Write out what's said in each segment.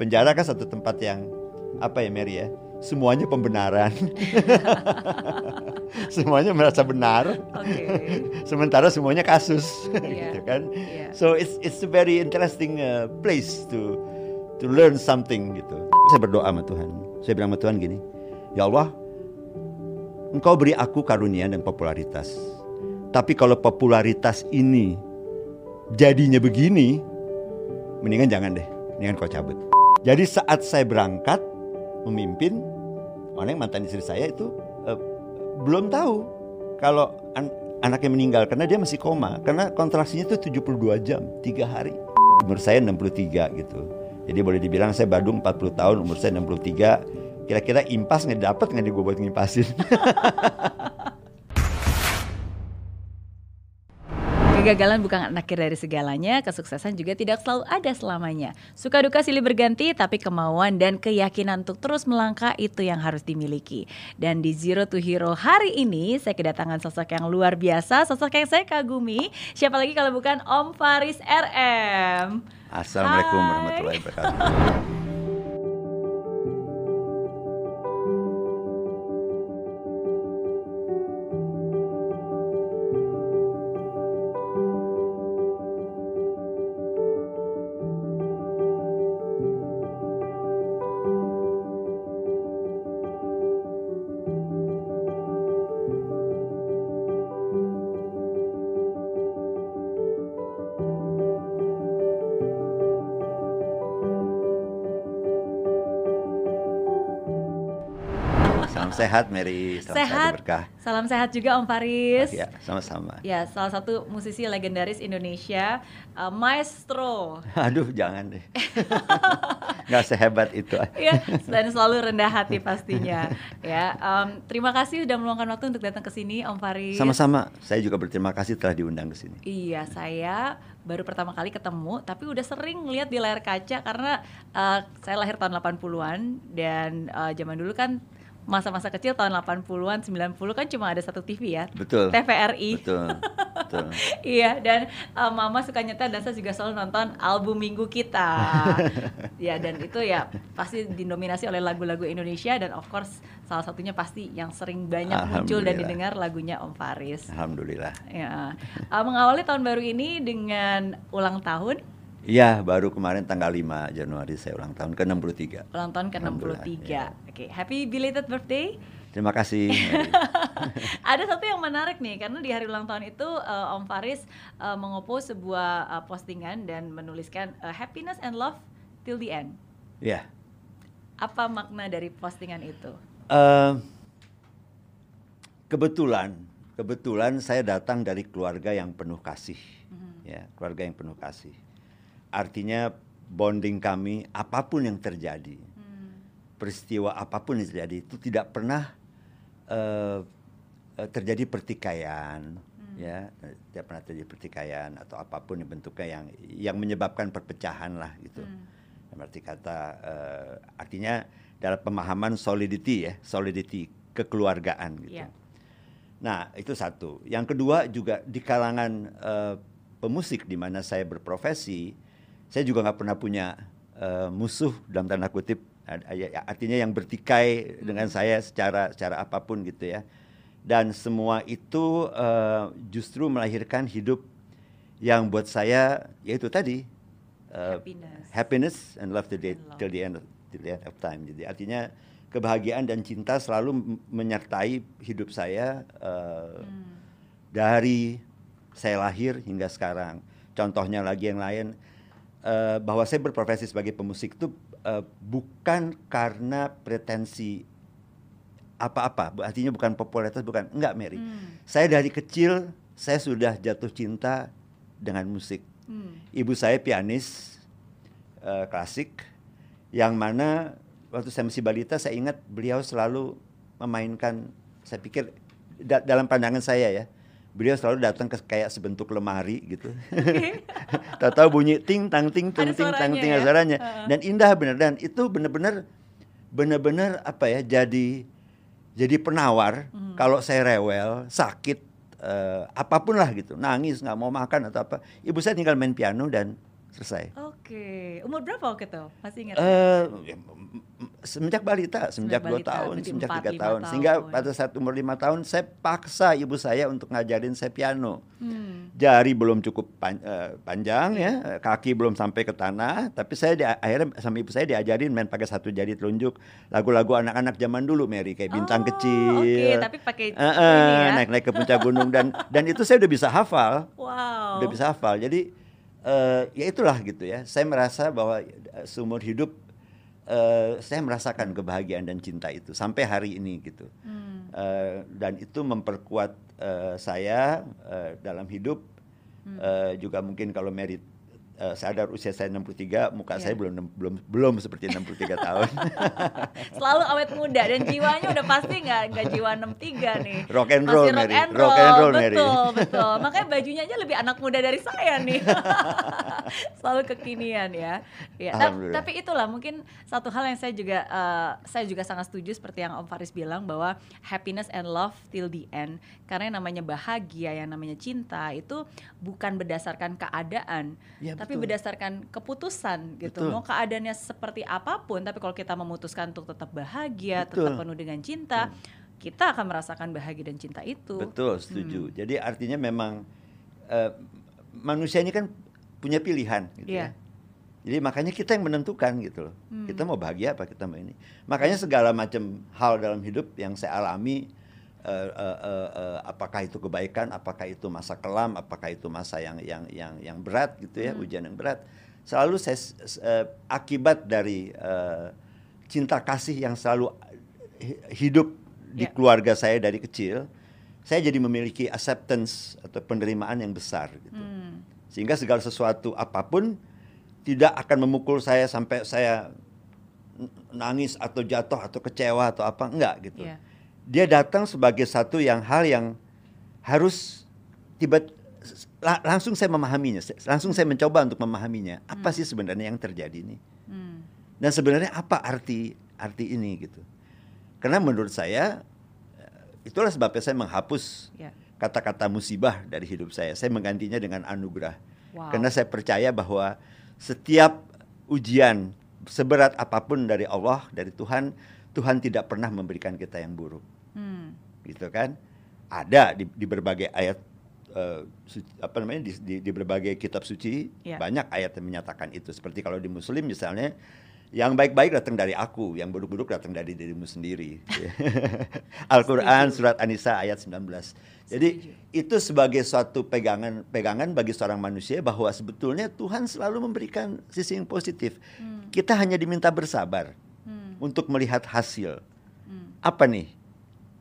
penjara kan satu tempat yang apa ya Mary ya? Semuanya pembenaran. Semuanya merasa benar. Oke. sementara semuanya kasus Iya. gitu kan? Iya. so it's it's a very interesting uh, place to to learn something gitu. Saya berdoa sama Tuhan. Saya bilang sama Tuhan gini ya Allah Engkau beri aku karunia dan popularitas. Tapi kalau popularitas ini jadinya begini mendingan jangan deh. Mendingan kau cabut jadi saat saya berangkat memimpin orang mantan istri saya itu eh, belum tahu kalau an- anaknya meninggal karena dia masih koma. Karena kontraksinya itu 72 jam tiga hari. Umur saya 63 gitu. Jadi boleh dibilang saya Badung 40 tahun umur saya 63 kira-kira impas nggak dapat nggak di gue buat ngimpasin Kegagalan bukan akhir dari segalanya, kesuksesan juga tidak selalu ada selamanya. Suka duka silih berganti, tapi kemauan dan keyakinan untuk terus melangkah itu yang harus dimiliki. Dan di Zero to Hero hari ini, saya kedatangan sosok yang luar biasa, sosok yang saya kagumi. Siapa lagi kalau bukan Om Faris RM. Assalamualaikum Hai. warahmatullahi wabarakatuh sehat Mary, salam sehat Sehat. berkah. Salam sehat juga Om Faris. Ya, sama-sama. Ya, salah satu musisi legendaris Indonesia, uh, Maestro. Aduh, jangan deh. Nggak sehebat itu. ya dan selalu rendah hati pastinya ya em, terima kasih sudah meluangkan waktu untuk datang ke sini Om Faris Sama-sama. Saya juga berterima kasih telah diundang ke sini. iya saya baru pertama kali ketemu tapi udah sering lihat di layar kaca karena eh, saya lahir tahun 80-an dan eh, zaman dulu kan masa-masa kecil tahun 80-an 90 kan cuma ada satu TV ya Betul. TVRI Betul. Betul. Iya dan uh, Mama suka nyetel dan saya juga selalu nonton album Minggu kita. ya dan itu ya pasti dinominasi oleh lagu-lagu Indonesia dan of course salah satunya pasti yang sering banyak muncul dan didengar lagunya Om Faris. Alhamdulillah. Ya Uh, mengawali tahun baru ini dengan ulang tahun Iya, baru kemarin tanggal 5 Januari saya ulang tahun ke-63. ulang tahun ke-63. Alhamdulillah, ya. Oke, happy belated birthday. Terima kasih. Ada satu yang menarik nih karena di hari ulang tahun itu uh, Om Faris uh, mengopost sebuah uh, postingan dan menuliskan uh, happiness and love till the end. Ya. Apa makna dari postingan itu? Eh, kebetulan, kebetulan saya datang dari keluarga yang penuh kasih. Ya, keluarga yang penuh kasih. Artinya bonding kami apa pun yang terjadi, peristiwa apa pun yang terjadi itu tidak pernah eh, terjadi pertikaian, ya, tidak pernah terjadi pertikaian atau apa pun yang bentuknya yang yang menyebabkan perpecahan lah gitu. Dalam arti kata eh, artinya dalam pemahaman solidity ya, solidity kekeluargaan gitu. Iya. Nah, itu satu. Yang kedua juga di kalangan eh, pemusik di mana saya berprofesi, saya juga nggak pernah punya eh, musuh dalam tanda kutip. Ad- ya- Artinya yang bertikai dengan saya secara secara apa pun gitu ya. Dan semua itu eh, justru melahirkan hidup yang buat saya yaitu tadi eh, Happiness. happiness and love till the, And love. till the end of, till the end of time. Jadi artinya kebahagiaan dan cinta selalu menyertai hidup saya eh, dari saya lahir hingga sekarang. Contohnya lagi yang lain eh, bahwa saya berprofesi sebagai pemusik itu eh, bukan karena pretensi apa-apa, artinya bukan popularitas, bukan enggak Mary. Hmm. Saya dari kecil saya sudah jatuh cinta dengan musik. Hmm. Ibu saya pianis eh, klasik yang mana waktu saya masih balita saya ingat beliau selalu memainkan saya pikir da- dalam pandangan saya ya beliau selalu datang ke kayak sebentuk lemari gitu. Tahu-tahu bunyi ting tang ting tung ting tang ting ya? Heeh. dan indah bener dan itu bener-bener bener-bener apa ya jadi jadi penawar Hmm. kalau saya rewel sakit eh, apa pun lah gitu nangis nggak mau makan atau apa ibu saya tinggal main piano dan selesai Oke. Oke, umur berapa waktu itu? Masih ingat? Eh, semenjak balita, semenjak dua tahun, semenjak tiga tahun, tahun. sehingga pada saat umur lima tahun saya paksa ibu saya untuk ngajarin saya piano. Hmm. Jari belum cukup pan- eh, panjang ya, kaki belum sampai ke tanah, tapi saya di, akhirnya sama ibu saya diajarin main pakai satu jari telunjuk lagu-lagu anak-anak zaman dulu, Mary kayak bintang Oh, kecil. Oke, tapi pakai eh, ini ya. naik-naik ke puncak gunung dan dan itu saya udah bisa hafal Wow. udah bisa hafal. Jadi eh, ya itulah gitu ya. Saya merasa bahwa eh, seumur hidup eh, saya merasakan kebahagiaan dan cinta itu sampai hari ini gitu. Hmm. Eh, dan itu memperkuat eh, saya eh, dalam hidup. Hmm. Eh, juga mungkin kalau merit eh, sadar usia saya 63, muka Iya. saya belum belum belum seperti 63 tahun. Selalu awet muda dan jiwanya udah pasti nggak nggak jiwa 63 nih. Rock and Masih roll, rock Mary. and Rock roll, and roll, Mary. betul, betul. Makanya bajunya aja lebih anak muda dari saya nih. Selalu kekinian ya. ya. Tapi itulah mungkin satu hal yang saya juga eh, saya juga sangat setuju seperti yang Om Faris bilang bahwa happiness and love till the end. Karena yang namanya bahagia, yang namanya cinta itu bukan berdasarkan keadaan, Ya, tapi betul. berdasarkan keputusan gitu. Betul. Mau keadaannya seperti apa pun, tapi kalau kita memutuskan untuk tetap bahagia, Betul. tetap penuh dengan cinta, kita akan merasakan bahagia dan cinta itu. Betul, Hmm. setuju. Jadi artinya memang eh, manusia ini kan punya pilihan gitu Iya. ya. Jadi makanya kita yang menentukan gitu loh. Hmm. Kita mau bahagia apa kita mau ini. Makanya segala macam hal dalam hidup yang saya alami eh, eh, eh, apakah itu kebaikan, apakah itu masa kelam, apakah itu masa yang yang yang yang berat gitu ya, Hmm. ujian yang berat. Selalu saya eh, akibat dari eh, cinta kasih yang selalu hi- hidup di Ya. keluarga saya dari kecil, saya jadi memiliki acceptance atau penerimaan yang besar gitu. Hmm. Sehingga segala sesuatu apa pun tidak akan memukul saya sampai saya nangis atau jatuh atau kecewa atau apa enggak gitu. Iya. Dia datang sebagai satu yang hal yang harus tiba la- langsung saya memahaminya, langsung saya mencoba untuk memahaminya. Apa sih sebenarnya yang terjadi ini? Hmm. Dan sebenarnya apa arti arti ini gitu? Karena menurut saya eh, itulah sebabnya saya menghapus Ya. kata-kata musibah dari hidup saya. Saya menggantinya dengan anugerah. Wow. Karena saya percaya bahwa setiap ujian seberat apa pun dari Allah, dari Tuhan, Tuhan tidak pernah memberikan kita yang buruk. Hmm. Gitu kan? Ada di, di berbagai ayat eh, su- apa namanya di, di, di berbagai kitab suci Ya. banyak ayat yang menyatakan itu. Seperti kalau di Muslim misalnya yang baik-baik datang dari aku, yang buruk-buruk datang dari dirimu sendiri. Al-Qur'an surat An-Nisa ayat 19. Jadi itu sebagai suatu pegangan pegangan bagi seorang manusia bahwa sebetulnya Tuhan selalu memberikan sisi yang positif. Kita hanya diminta bersabar Hmm. untuk melihat hasil. Hmm. Apa nih?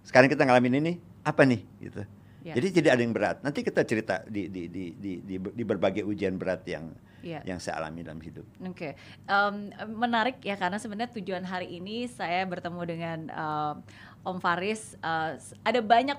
Sekarang kita ngalamin ini, apa nih gitu. Ya. Jadi tidak ada yang berat. Nanti kita cerita di di di di di, di berbagai ujian berat yang Ya. yang saya alami dalam hidup. Oke, Em, menarik ya karena sebenarnya tujuan hari ini saya bertemu dengan em, Om Faris. s- ada banyak,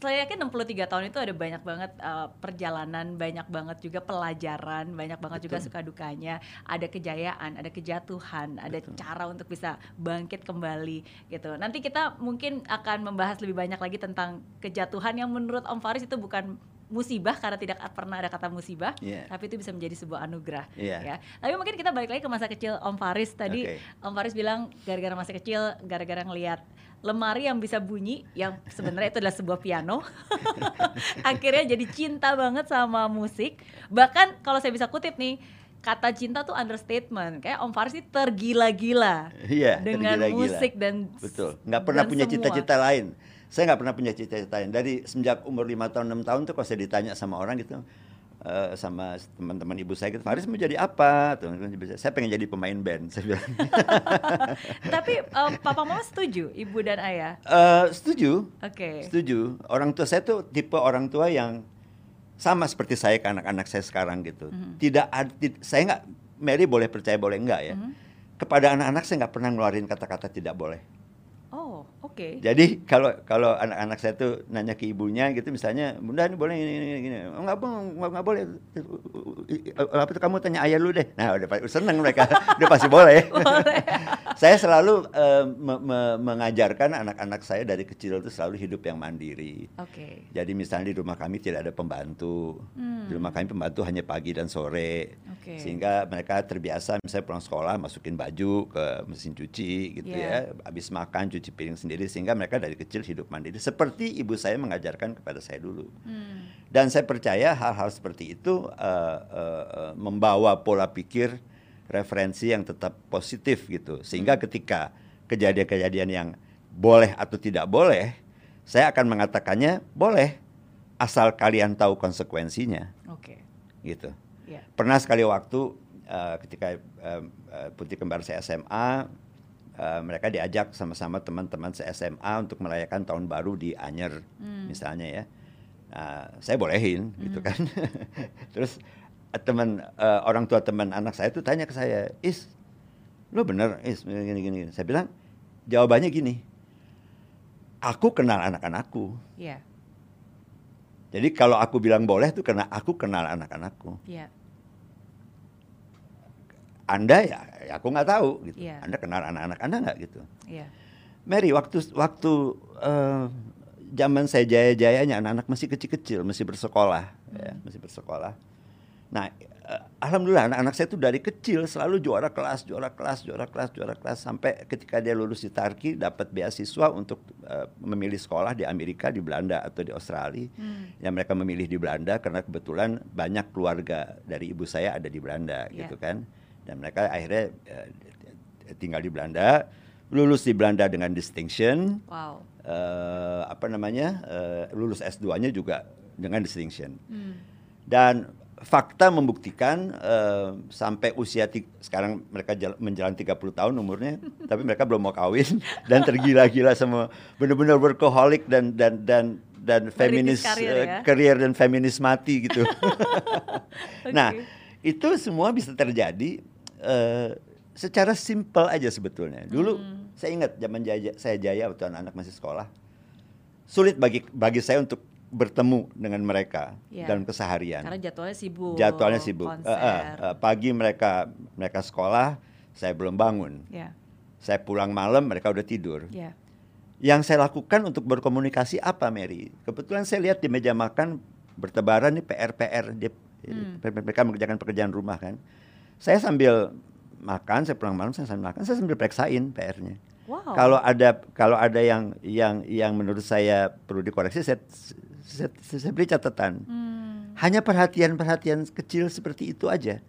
saya yakin 63 tahun itu ada banyak banget eh, perjalanan, banyak banget juga pelajaran, banyak banget juga Betul. suka dukanya. Ada kejayaan, ada kejatuhan, ada Betul. cara untuk bisa bangkit kembali gitu. Nanti kita mungkin akan membahas lebih banyak lagi tentang kejatuhan yang menurut Om Faris itu bukan musibah karena tidak pernah ada kata musibah, Iya. tapi itu bisa menjadi sebuah anugerah Iya. ya. Tapi mungkin kita balik lagi ke masa kecil Om Faris tadi. Oke. Om Faris bilang gara-gara masa kecil, gara-gara ngelihat lemari yang bisa bunyi, yang sebenarnya itu adalah sebuah piano. Akhirnya jadi cinta banget sama musik. Bahkan kalau saya bisa kutip nih, kata cinta tuh understatement. Kayak Om Faris ini tergila-gila Iya, dengan tergila-gila. musik dan Betul. Nggak pernah dan punya cita-cita lain. Saya nggak pernah punya cita-cita lain. Dari semenjak umur lima tahun enam tahun tuh kalau saya ditanya sama orang gitu, eh, sama teman-teman ibu saya gitu, Faris mau jadi apa? Tuh, saya pengen jadi pemain band. Saya bilang. Tapi eh, papa mama setuju, ibu dan ayah. Eh, setuju. Oke. Setuju. Orang tua saya tuh tipe orang tua yang sama seperti saya ke anak-anak saya sekarang gitu. Mhm. Tidak ad- tid- saya nggak Mary boleh percaya boleh enggak ya. Mhm. Kepada anak-anak saya nggak pernah ngeluarin kata-kata tidak boleh. Oh, oke. Jadi kalau kalau anak-anak saya tuh nanya ke ibunya gitu misalnya, "Bunda ini boleh ini ini gini." Oh, enggak, enggak, enggak boleh. Apa itu kamu tanya ayah lu deh. Nah, udah seneng mereka. udah pasti boleh. Boleh. saya selalu uh, me me mengajarkan anak-anak saya dari kecil itu selalu hidup yang mandiri. Oke. Okay. Jadi misalnya di rumah kami tidak ada pembantu. Hmm. Di rumah kami pembantu hanya pagi dan sore. Okay. Sehingga mereka terbiasa misalnya pulang sekolah masukin baju ke mesin cuci gitu yeah. ya. Habis makan cuci piring sendiri sehingga mereka dari kecil hidup mandiri seperti ibu saya mengajarkan kepada saya dulu. Hmm. Dan saya percaya hal-hal seperti itu uh, uh, uh, membawa pola pikir referensi yang tetap positif gitu. Sehingga hmm. ketika kejadian-kejadian yang boleh atau tidak boleh, saya akan mengatakannya boleh asal kalian tahu konsekuensinya. Oke. Okay. Gitu. Yeah. Pernah sekali waktu uh, ketika uh, putih kembar saya SMA, uh, mereka diajak sama-sama teman-teman se SMA untuk merayakan tahun baru di Anyer, hmm. misalnya ya. Nah, saya bolehin gitu hmm. gitu kan. Terus teman uh, orang tua teman anak saya itu tanya ke saya, Is, lo bener Is gini gini. Saya bilang jawabannya gini, aku kenal anak-anakku. Yeah. Jadi kalau aku bilang boleh itu karena aku kenal anak-anakku. Yeah. Anda ya, ya aku nggak tahu gitu. Yeah. Anda kenal anak-anak Anda nggak gitu. Yeah. Mary waktu waktu uh, zaman saya jaya-jayanya anak-anak masih kecil-kecil, masih bersekolah, ya, hmm. ya, masih bersekolah Nah, uh, alhamdulillah anak-anak saya itu dari kecil selalu juara kelas, juara kelas, juara kelas, juara kelas sampai ketika dia lulus di Tarki dapat beasiswa untuk uh, memilih sekolah di Amerika, di Belanda atau di Australia. Hmm. Yang mereka memilih di Belanda karena kebetulan banyak keluarga dari ibu saya ada di Belanda yeah. gitu kan. Dan mereka akhirnya uh, tinggal di Belanda, lulus di Belanda dengan distinction. Wow. Uh, apa namanya? Uh, lulus S2-nya juga dengan distinction. Hmm. Dan fakta membuktikan uh, sampai usia sekarang mereka menjalan 30 tahun umurnya tapi mereka belum mau kawin dan tergila-gila sama benar-benar workaholic dan dan dan dan feminis karir, uh, dan feminis mati gitu. okay. Nah, itu semua bisa terjadi uh, secara simpel aja sebetulnya. Dulu hmm. saya ingat zaman jaya, saya jaya waktu anak-anak masih sekolah. Sulit bagi bagi saya untuk bertemu dengan mereka ya. dalam keseharian. Karena jadwalnya sibuk. Jadwalnya sibuk. Uh, uh, uh, pagi mereka mereka sekolah, saya belum bangun. Ya. Saya pulang malam, mereka udah tidur. Ya. Yang saya lakukan untuk berkomunikasi apa, Mary? Kebetulan saya lihat di meja makan bertebaran nih PR-PR. Hmm. Mereka mengerjakan pekerjaan rumah kan. Saya sambil makan, saya pulang malam, saya sambil makan, saya sambil periksain PR-nya. Wow. Kalau ada kalau ada yang yang yang menurut saya perlu dikoreksi, saya saya, saya beri catatan. Hmm. Hanya perhatian-perhatian kecil seperti itu aja.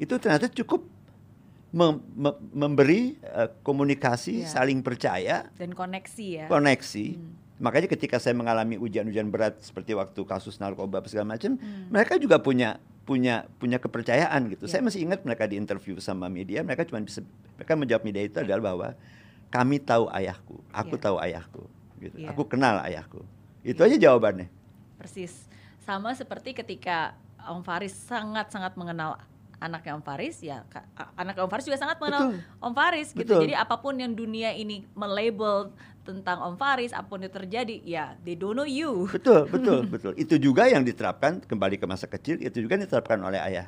Itu ternyata cukup mem mem memberi uh, komunikasi, yeah. saling percaya dan koneksi ya. Koneksi. Hmm. Makanya ketika saya mengalami ujian-ujian berat seperti waktu kasus narkoba segala macam, hmm. mereka juga punya punya punya kepercayaan gitu. Yeah. Saya masih ingat mereka di interview sama media, mereka cuma bisa mereka menjawab media itu adalah bahwa kami tahu ayahku, aku yeah. tahu ayahku, gitu. Yeah. Aku kenal ayahku. Itu aja jawabannya. Persis. Sama seperti ketika Om Faris sangat-sangat mengenal anaknya Om Faris ya anak Om Faris juga sangat mengenal Betul. Om Faris gitu. Betul. Jadi apa pun yang dunia ini melabel tentang Om Faris, apa pun yang terjadi, ya they don't know you. Betul, betul, betul. Itu juga yang diterapkan kembali ke masa kecil, itu juga diterapkan oleh ayah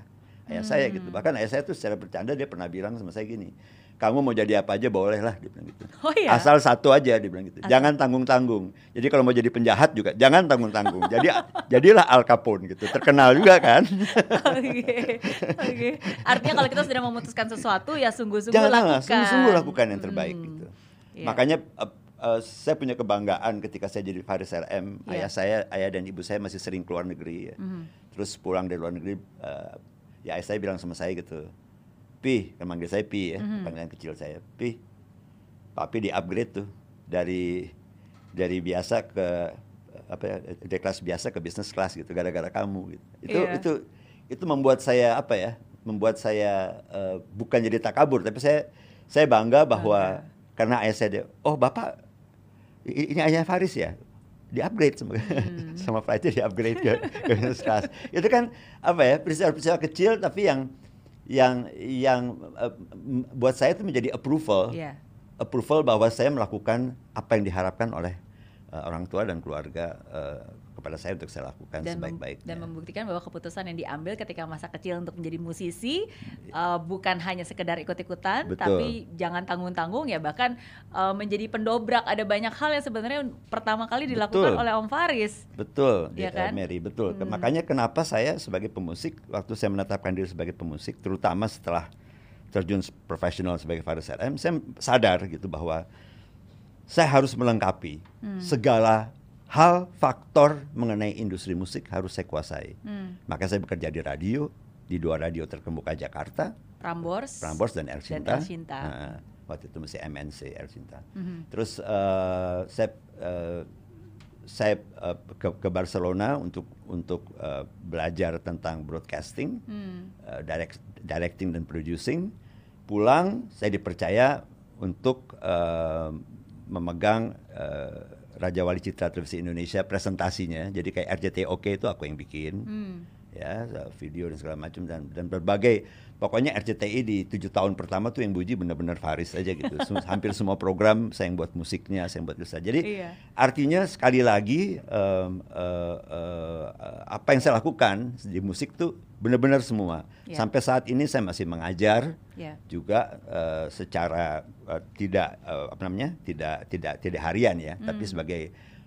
ayah hmm. saya gitu. Bahkan ayah saya tuh secara bercanda dia pernah bilang sama saya gini, kamu mau jadi apa aja boleh lah dia bilang gitu. Oh, iya? Asal satu aja dia bilang gitu. Asal. Jangan tanggung-tanggung. Jadi kalau mau jadi penjahat juga jangan tanggung-tanggung. jadi jadilah Al Capone gitu. Terkenal juga kan. Oke. Oke. Okay. Artinya kalau kita sudah memutuskan sesuatu ya sungguh-sungguh lakukan. Sungguh-sungguh lakukan yang terbaik hmm. gitu. Yeah. Makanya uh, uh, saya punya kebanggaan ketika saya jadi Faris RM. Yeah. Ayah saya, ayah dan ibu saya masih sering keluar negeri ya. Mm. Terus pulang dari luar negeri uh, ya ayah saya bilang sama saya gitu Pi, kan manggil saya Pi ya, mm-hmm. panggilan kecil saya. Pi, papi di upgrade tuh dari dari biasa ke apa ya, dari kelas biasa ke bisnis kelas gitu gara-gara kamu gitu. Itu yeah. itu itu membuat saya apa ya? Membuat saya uh, bukan jadi takabur, tapi saya saya bangga bahwa bangga. karena ayah saya dia, oh bapak ini ayah Faris ya di upgrade sama hmm. sama flightnya di upgrade ke, ke bisnis kelas. Itu kan apa ya peristiwa-peristiwa kecil tapi yang yang yang uh, buat saya itu menjadi approval yeah. approval bahwa saya melakukan apa yang diharapkan oleh uh, orang tua dan keluarga uh, kepada saya untuk saya lakukan dan, sebaik-baiknya. dan membuktikan bahwa keputusan yang diambil ketika masa kecil untuk menjadi musisi uh, bukan hanya sekedar ikut-ikutan tapi jangan tanggung-tanggung ya bahkan uh, menjadi pendobrak ada banyak hal yang sebenarnya pertama kali dilakukan Betul. oleh Om Faris Betul, ya, kan? Mary, betul. Hmm. Makanya kenapa saya sebagai pemusik, waktu saya menetapkan diri sebagai pemusik, terutama setelah terjun profesional sebagai Faris RM, saya sadar gitu bahwa saya harus melengkapi Hmm. segala hal faktor mengenai industri musik harus saya kuasai. Hmm. Maka saya bekerja di radio, di dua radio terkemuka Jakarta, Prambors Prambors dan El Sinta. El Sinta. Nah, waktu itu masih MNC El Sinta. Mhm. Terus eh, saya eh, saya eh, ke, ke Barcelona untuk untuk eh, belajar tentang broadcasting, Hmm. eh, direct, directing dan producing. Pulang saya dipercaya untuk eh, memegang eh, Raja Wali Citra Televisi Indonesia presentasinya. Jadi kayak RCTI Oke itu aku yang bikin Hmm. Ya video dan segala macam dan dan berbagai pokoknya RCTI di tujuh tahun pertama tuh yang buji benar-benar Faris aja gitu hampir semua program saya yang buat musiknya saya yang buat ilsa jadi Iya. artinya sekali lagi em, eh, eh, apa yang saya lakukan di musik tuh benar-benar semua Iya. sampai saat ini saya masih mengajar Ya. juga eh, secara eh, tidak eh, apa namanya tidak tidak tidak harian ya tapi sebagai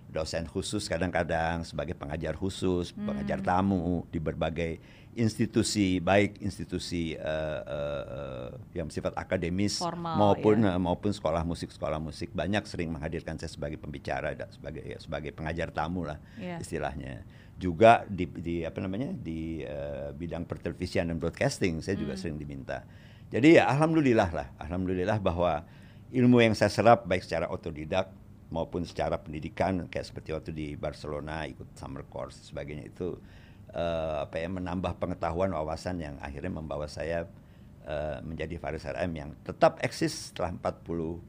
dosen khusus kadang-kadang sebagai pengajar khusus pengajar tamu di berbagai institusi baik institusi eh, eh, yang bersifat akademis Formal, maupun ya. eh, maupun sekolah musik sekolah musik. Banyak sering menghadirkan saya sebagai pembicara dan sebagai ya, sebagai pengajar tamu lah Iya. istilahnya. Juga di, di apa namanya di eh, bidang pertelevisian dan broadcasting saya juga sering diminta. Jadi ya alhamdulillah lah. Alhamdulillah bahwa ilmu yang saya serap baik secara otodidak maupun secara pendidikan kayak seperti waktu di Barcelona ikut summer course sebagainya itu eh, apa ya menambah pengetahuan wawasan yang akhirnya membawa saya eh, menjadi Faris RM yang tetap eksis setelah 47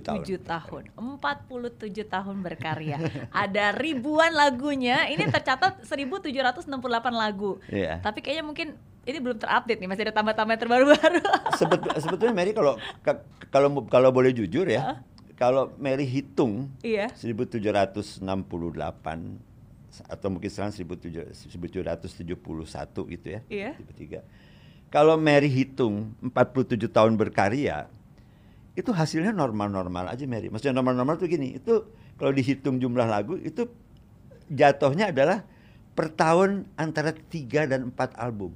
tahun. 7 tahun, 47 tahun berkarya. Ada ribuan lagunya. Ini tercatat 1768 lagu. Iya. Tapi kayaknya mungkin ini belum terupdate nih, masih ada tambah-tambah terbaru-baru. Sebet- sebetulnya Mary kalau ka- kalau kalau boleh jujur ya, kalau Mary hitung iya. 1768 atau mungkin sekarang 1771 gitu ya. Iya. 73. Kalau Mary hitung 47 tahun berkarya, itu hasilnya normal-normal aja Mary. Maksudnya normal-normal tuh gini, itu kalau dihitung jumlah lagu itu jatuhnya adalah per tahun antara 3 dan 4 album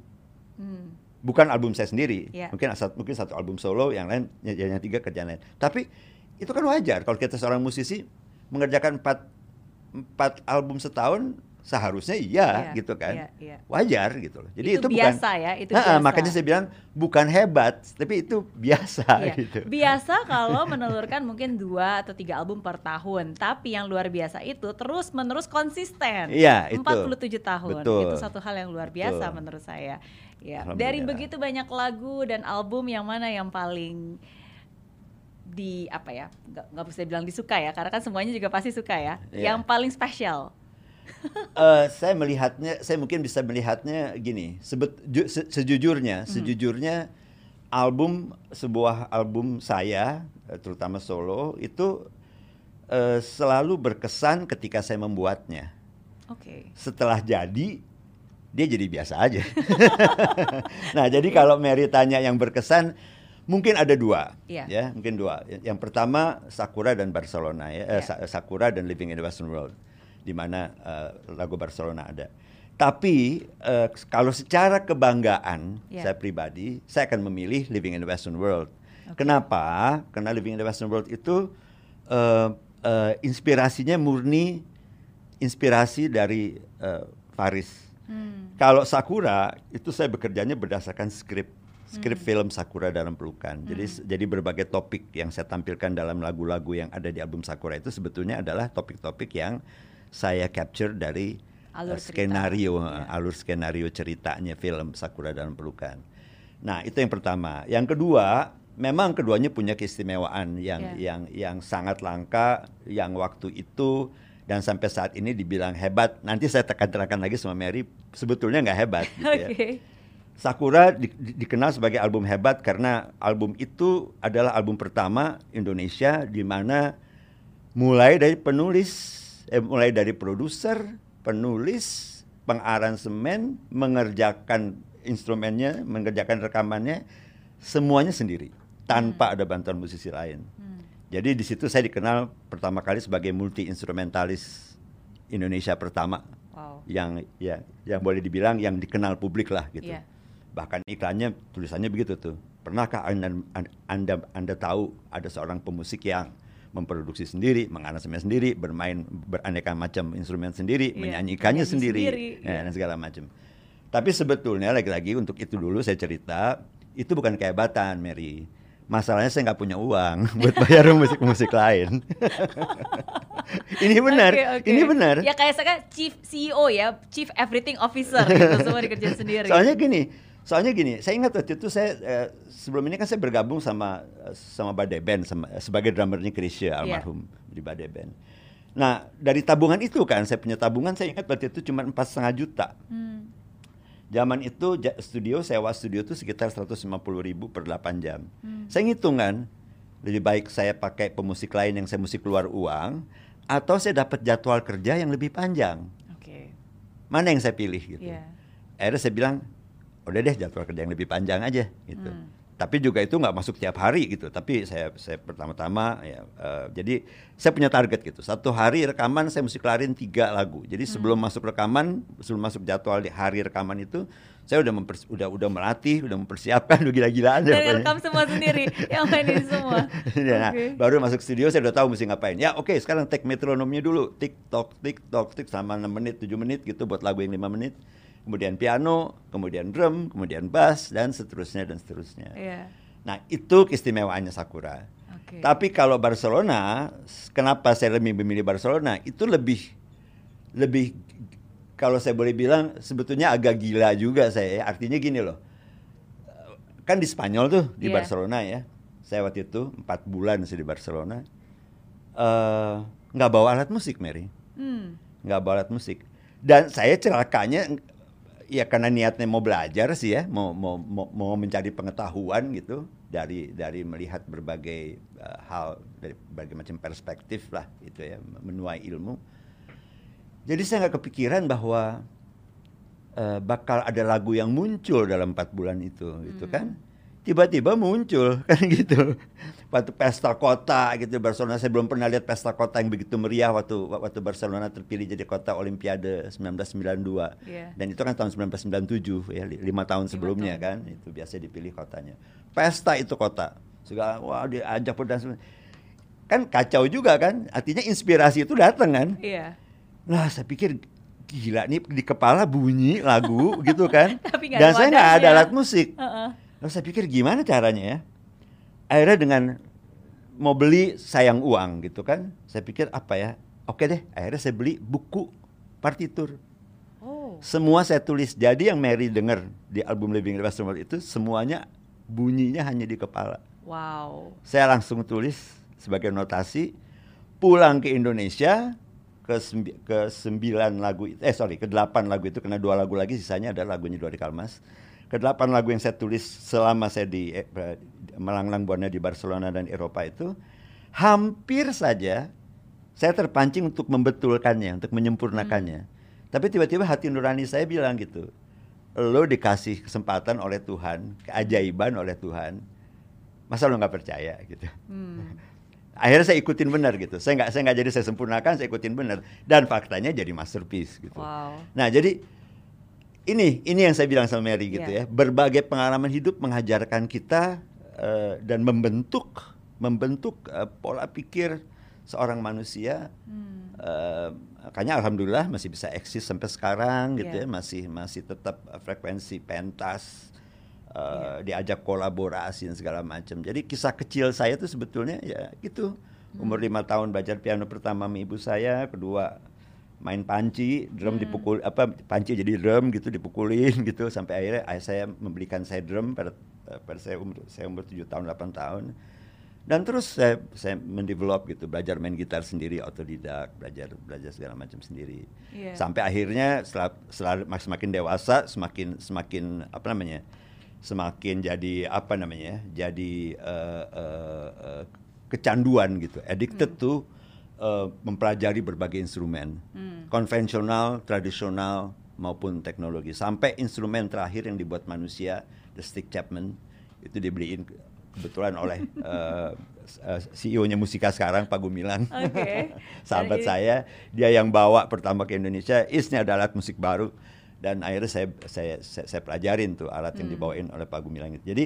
Hmm. bukan album saya sendiri Iya. mungkin mungkin satu album solo yang lain yang, yang tiga kerjaan lain tapi itu kan wajar kalau kita seorang musisi mengerjakan empat empat album setahun seharusnya iya, Iya, gitu kan iya, iya. wajar gitu loh jadi Itu itu, biasa bukan ya, itu biasa. makanya saya bilang bukan hebat tapi itu biasa Iya. gitu Biasa kalau menelurkan mungkin dua atau tiga album per tahun, tapi yang luar biasa itu terus menerus konsisten. Iya, itu. 47 tahun. Betul. Itu satu hal yang luar biasa Betul. menurut saya. Ya, dari begitu banyak lagu dan album yang mana yang paling di apa ya? Nggak, bisa bilang disuka ya, karena kan semuanya juga pasti suka ya. Iya. Yang paling spesial. Eh, saya melihatnya, saya mungkin bisa melihatnya gini. Sebet, ju- se- sejujurnya, sejujurnya album sebuah album saya, terutama solo, itu eh, selalu berkesan ketika saya membuatnya. Oke. Setelah jadi, dia jadi biasa aja. nah, jadi kalau Mary tanya yang berkesan, mungkin ada dua, Iya. ya, mungkin dua. Yang pertama Sakura dan Barcelona, ya, eh, Iya. Sa- Sakura dan Living in the Western World, di mana eh, lagu Barcelona ada. Tapi eh, kalau secara kebanggaan, Iya. saya pribadi, saya akan memilih Living in the Western World. Kenapa? Karena Living in the Western World itu eh, eh, inspirasinya murni inspirasi dari eh, Faris. Hmm. Kalau Sakura itu saya bekerjanya berdasarkan skrip skrip film Sakura dalam pelukan. Jadi jadi berbagai topik yang saya tampilkan dalam lagu-lagu yang ada di album Sakura itu sebetulnya adalah topik-topik yang saya capture dari Alur eh, cerita. skenario Ya. alur skenario ceritanya film Sakura dalam pelukan. Nah, itu yang pertama. Yang kedua, memang keduanya punya keistimewaan yang Ya. yang yang sangat langka yang waktu itu dan sampai saat ini dibilang hebat. Nanti saya tekan-tekan lagi sama Mary, sebetulnya nggak hebat gitu ya. Oke. Sakura di- di- dikenal sebagai album hebat karena album itu adalah album pertama Indonesia di mana mulai dari penulis eh, mulai dari produser, penulis, pengaransemen, mengerjakan instrumennya, mengerjakan rekamannya, semuanya sendiri tanpa ada bantuan musisi lain. Jadi di situ saya dikenal pertama kali sebagai multi instrumentalis Indonesia pertama Wow. yang ya yang boleh dibilang yang dikenal publik lah gitu. Iya. Bahkan iklannya tulisannya begitu tuh. Pernahkah anda, anda anda tahu ada seorang pemusik yang memproduksi sendiri, mengaransemen sendiri, bermain beraneka macam instrumen sendiri, Iya, menyanyikannya menyanyi sendiri, sendiri, ya, iya. dan segala macam. Tapi sebetulnya lagi-lagi untuk itu dulu saya cerita itu bukan kehebatan Mary. Masalahnya saya nggak punya uang buat bayar musik-musik lain. ini benar, Oke, oke. ini benar. Ya kayak saya kan chief CEO ya, chief everything officer gitu semua dikerjain sendiri. Soalnya gini, soalnya gini, saya ingat waktu itu saya eh, sebelum ini kan saya bergabung sama sama Badai Band sama, sebagai drummernya Krisya almarhum di Badai Band. Nah dari tabungan itu kan saya punya tabungan saya ingat waktu itu cuma empat setengah juta. Hmm. Zaman itu studio sewa studio itu sekitar 150 ribu per 8 jam. Hmm. Saya ngitung kan, lebih baik saya pakai pemusik lain yang saya musik keluar uang, atau saya dapat jadwal kerja yang lebih panjang. Oke. Mana yang saya pilih gitu. Iya. Akhirnya saya bilang, udah deh jadwal kerja yang lebih panjang aja gitu. Hmm. Tapi juga itu nggak masuk tiap hari gitu. Tapi saya saya pertama-tama ya eh, jadi saya punya target gitu. Satu hari rekaman saya mesti kelarin tiga lagu. Jadi Hmm. sebelum masuk rekaman, sebelum masuk jadwal di hari rekaman itu, saya udah mempers- udah udah melatih, udah mempersiapkan, udah gila-gilaan pokoknya. rekam semua sendiri, yang mainin semua. Ya, nah, Oke. baru masuk studio saya udah tahu mesti ngapain. Ya oke sekarang take metronomnya dulu. Tik tok tik tok tik sama 6 menit 7 menit gitu buat lagu yang 5 menit. Kemudian piano, kemudian drum, kemudian bass dan seterusnya dan seterusnya. Iya. Nah, itu keistimewaannya Sakura. Oke. Tapi kalau Barcelona, kenapa saya lebih memilih Barcelona? Itu lebih lebih kalau saya boleh bilang sebetulnya agak gila juga saya. ya. Artinya gini loh. Kan di Spanyol tuh di Iya. Barcelona ya. Saya waktu itu empat bulan sih di Barcelona. eh nggak bawa alat musik, Mary. Hmm. Nggak bawa alat musik. Dan saya celakanya ya karena niatnya mau belajar sih ya, mau mau mau, mau mencari pengetahuan gitu dari dari melihat berbagai eh, hal dari berbagai macam perspektif lah gitu ya, menuai ilmu. Jadi saya nggak kepikiran bahwa eh, bakal ada lagu yang muncul dalam empat bulan itu, gitu kan? Tiba-tiba muncul kan gitu. Waktu pesta kota gitu Barcelona saya belum pernah lihat pesta kota yang begitu meriah waktu waktu Barcelona terpilih jadi kota Olimpiade 1992. Iya. Dan itu kan tahun 1997 ya li- lima tahun sebelumnya tahun. kan itu biasa dipilih kotanya. Pesta itu kota. Segala wah diajak dan kan kacau juga kan. Artinya inspirasi itu datang kan. Iya. Nah, saya pikir gila nih di kepala bunyi lagu gitu kan. Tapi Dan saya nggak ada alat musik. Heeh. Lalu saya pikir gimana caranya ya? Akhirnya dengan mau beli sayang uang gitu kan. Saya pikir apa ya? Oke deh, akhirnya saya beli buku partitur. Oh. Semua saya tulis. Jadi yang Mary dengar di album Living Restaurant itu semuanya bunyinya hanya di kepala. Wow. Saya langsung tulis sebagai notasi pulang ke Indonesia ke sembi- ke sembilan lagu itu- eh sorry ke delapan lagu itu kena dua lagu lagi sisanya ada lagunya dua di Kalmas ke delapan lagu yang saya tulis selama saya di eh, eh, melanglang buana di Barcelona dan Eropa itu hampir saja saya terpancing untuk membetulkannya untuk menyempurnakannya. Tapi tiba-tiba hati nurani saya bilang gitu lo dikasih kesempatan oleh Tuhan keajaiban oleh Tuhan masa lo nggak percaya? Gitu. Hmm. akhirnya saya ikutin benar gitu. Saya nggak saya nggak jadi saya sempurnakan saya ikutin benar. Dan faktanya jadi masterpiece gitu. Wow. nah jadi ini ini yang saya bilang sama Mary gitu Iya. ya berbagai pengalaman hidup mengajarkan kita eh, dan membentuk membentuk eh, pola pikir seorang manusia Hmm. Eh, makanya alhamdulillah masih bisa eksis sampai sekarang gitu Iya. ya masih masih tetap frekuensi pentas eh, Iya. diajak kolaborasi dan segala macam jadi kisah kecil saya tuh sebetulnya ya gitu umur lima tahun belajar piano pertama sama ibu saya kedua main panci drum Hmm. dipukul apa panci jadi drum gitu dipukulin gitu sampai akhirnya ayah saya membelikan saya drum pada pada saya umur saya umur tujuh tahun 8 tahun dan terus saya saya mendevelop gitu belajar main gitar sendiri otodidak belajar belajar segala macam sendiri Iya. sampai akhirnya setelah, setelah mak- semakin dewasa semakin semakin apa namanya semakin jadi apa namanya jadi eh, eh, eh, kecanduan gitu addicted to eh, mempelajari berbagai instrumen, konvensional, tradisional maupun teknologi. Sampai instrumen terakhir yang dibuat manusia, the Stick Chapman, itu dibeliin ke- kebetulan oleh eh, eh, CEO-nya musika sekarang Pak Gumilang. Oke. Sahabat saya, dia yang bawa pertama ke Indonesia, is ini ada alat musik baru dan akhirnya saya saya saya, saya pelajarin tuh alat Hmm. yang dibawain oleh Pak Gumilang itu. Jadi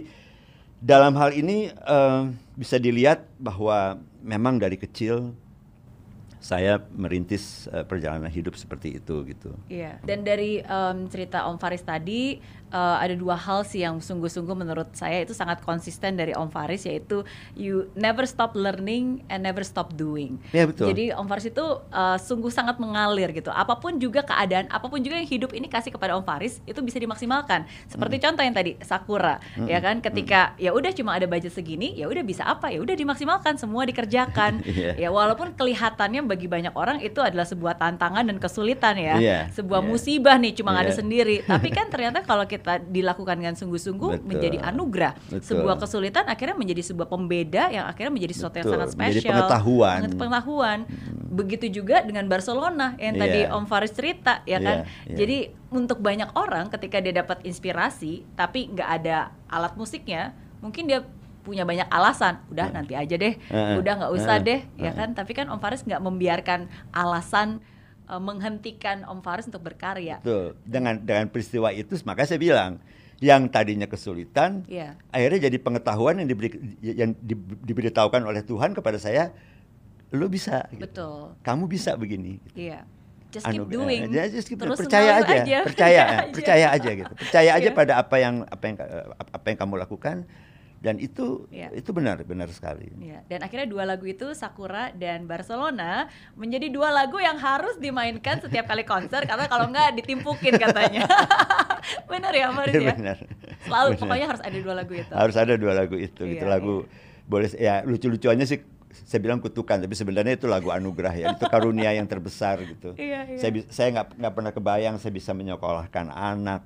dalam hal ini eh, bisa dilihat bahwa memang dari kecil saya merintis eh, perjalanan hidup seperti itu gitu. Iya. Dan dari em, cerita Om Faris tadi eh, ada dua hal sih yang sungguh-sungguh menurut saya itu sangat konsisten dari Om Faris yaitu you never stop learning and never stop doing. Iya, betul. Jadi Om Faris itu eh, sungguh sangat mengalir gitu. Apa pun juga keadaan, apa pun juga yang hidup ini kasih kepada Om Faris itu bisa dimaksimalkan. Seperti Hmm. contoh yang tadi Sakura, ya kan? Ketika ya udah cuma ada budget segini, ya udah bisa apa? Ya udah dimaksimalkan, semua dikerjakan. Iya. Ya walaupun kelihatannya bagi banyak orang itu adalah sebuah tantangan dan kesulitan ya, Iya, sebuah iya. musibah nih cuma ada Iya. sendiri. Tapi kan ternyata kalau kita dilakukan dengan sungguh-sungguh menjadi anugerah. Betul. Sebuah kesulitan akhirnya menjadi sebuah pembeda yang akhirnya menjadi sesuatu yang sangat menjadi spesial. pengetahuan. Menjadi pengetahuan. Begitu juga dengan Barcelona yang tadi Iya. Om Faris cerita ya kan. Iya, iya. Jadi untuk banyak orang ketika dia dapat inspirasi tapi nggak ada alat musiknya, mungkin dia punya banyak alasan. Udah nanti aja deh, Heeh. udah nggak usah Heeh. deh, ya Heeh. kan. Tapi kan Om Faris nggak membiarkan alasan eh, menghentikan Om Faris untuk berkarya. Betul. Dengan dengan peristiwa itu makanya saya bilang yang tadinya kesulitan Iya. akhirnya jadi pengetahuan yang diberi yang di- diberitahukan oleh Tuhan kepada saya lo bisa gitu. Betul. kamu bisa begini Iya. Just keep Anu- doing. eh, just keep- Terus percaya mengalir aja, percaya Percaya aja gitu percaya aja Iya. pada apa yang apa yang eh, apa yang kamu lakukan dan itu Iya. itu benar benar sekali Iya, dan akhirnya dua lagu itu Sakura dan Barcelona menjadi dua lagu yang harus dimainkan setiap kali konser karena kalau nggak ditimpukin katanya. Benar ya Faris ya? benar Selalu Benar. pokoknya harus ada dua lagu itu. harus ada dua lagu itu gitu Iya, lagu boleh ya lucu-lucuannya sih saya bilang kutukan tapi sebenarnya itu lagu anugerah ya itu karunia yang terbesar gitu Iya, iya. saya saya nggak nggak pernah kebayang saya bisa menyekolahkan anak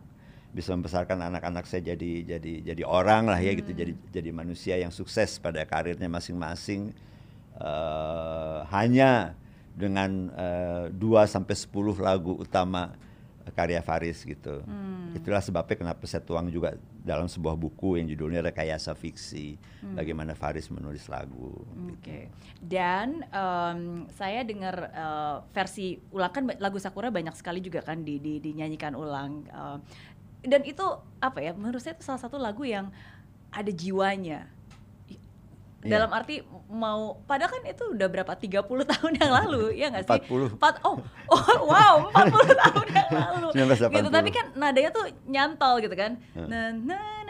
bisa membesarkan anak-anak saya jadi jadi jadi orang lah ya gitu Hmm. jadi jadi manusia yang sukses pada karirnya masing-masing Eh, hanya dengan eh, 2 sampai 10 lagu utama karya Faris gitu. Hmm. Itulah sebabnya kenapa saya tuang juga dalam sebuah buku yang judulnya Rekayasa Fiksi, Hmm. bagaimana Faris menulis lagu. Oke. Dan em, saya dengar eh, versi ulang kan lagu Sakura banyak sekali juga kan di, di- dinyanyikan ulang. Em, dan itu apa ya? Menurut saya itu salah satu lagu yang ada jiwanya. Iya. Dalam arti mau padahal kan itu udah berapa 30 tahun yang lalu ya nggak sih? 40. Empat- oh, oh wow 40 tahun yang lalu. 1980. Gitu tapi kan nadanya tuh nyantol gitu kan. Hmm. Na na na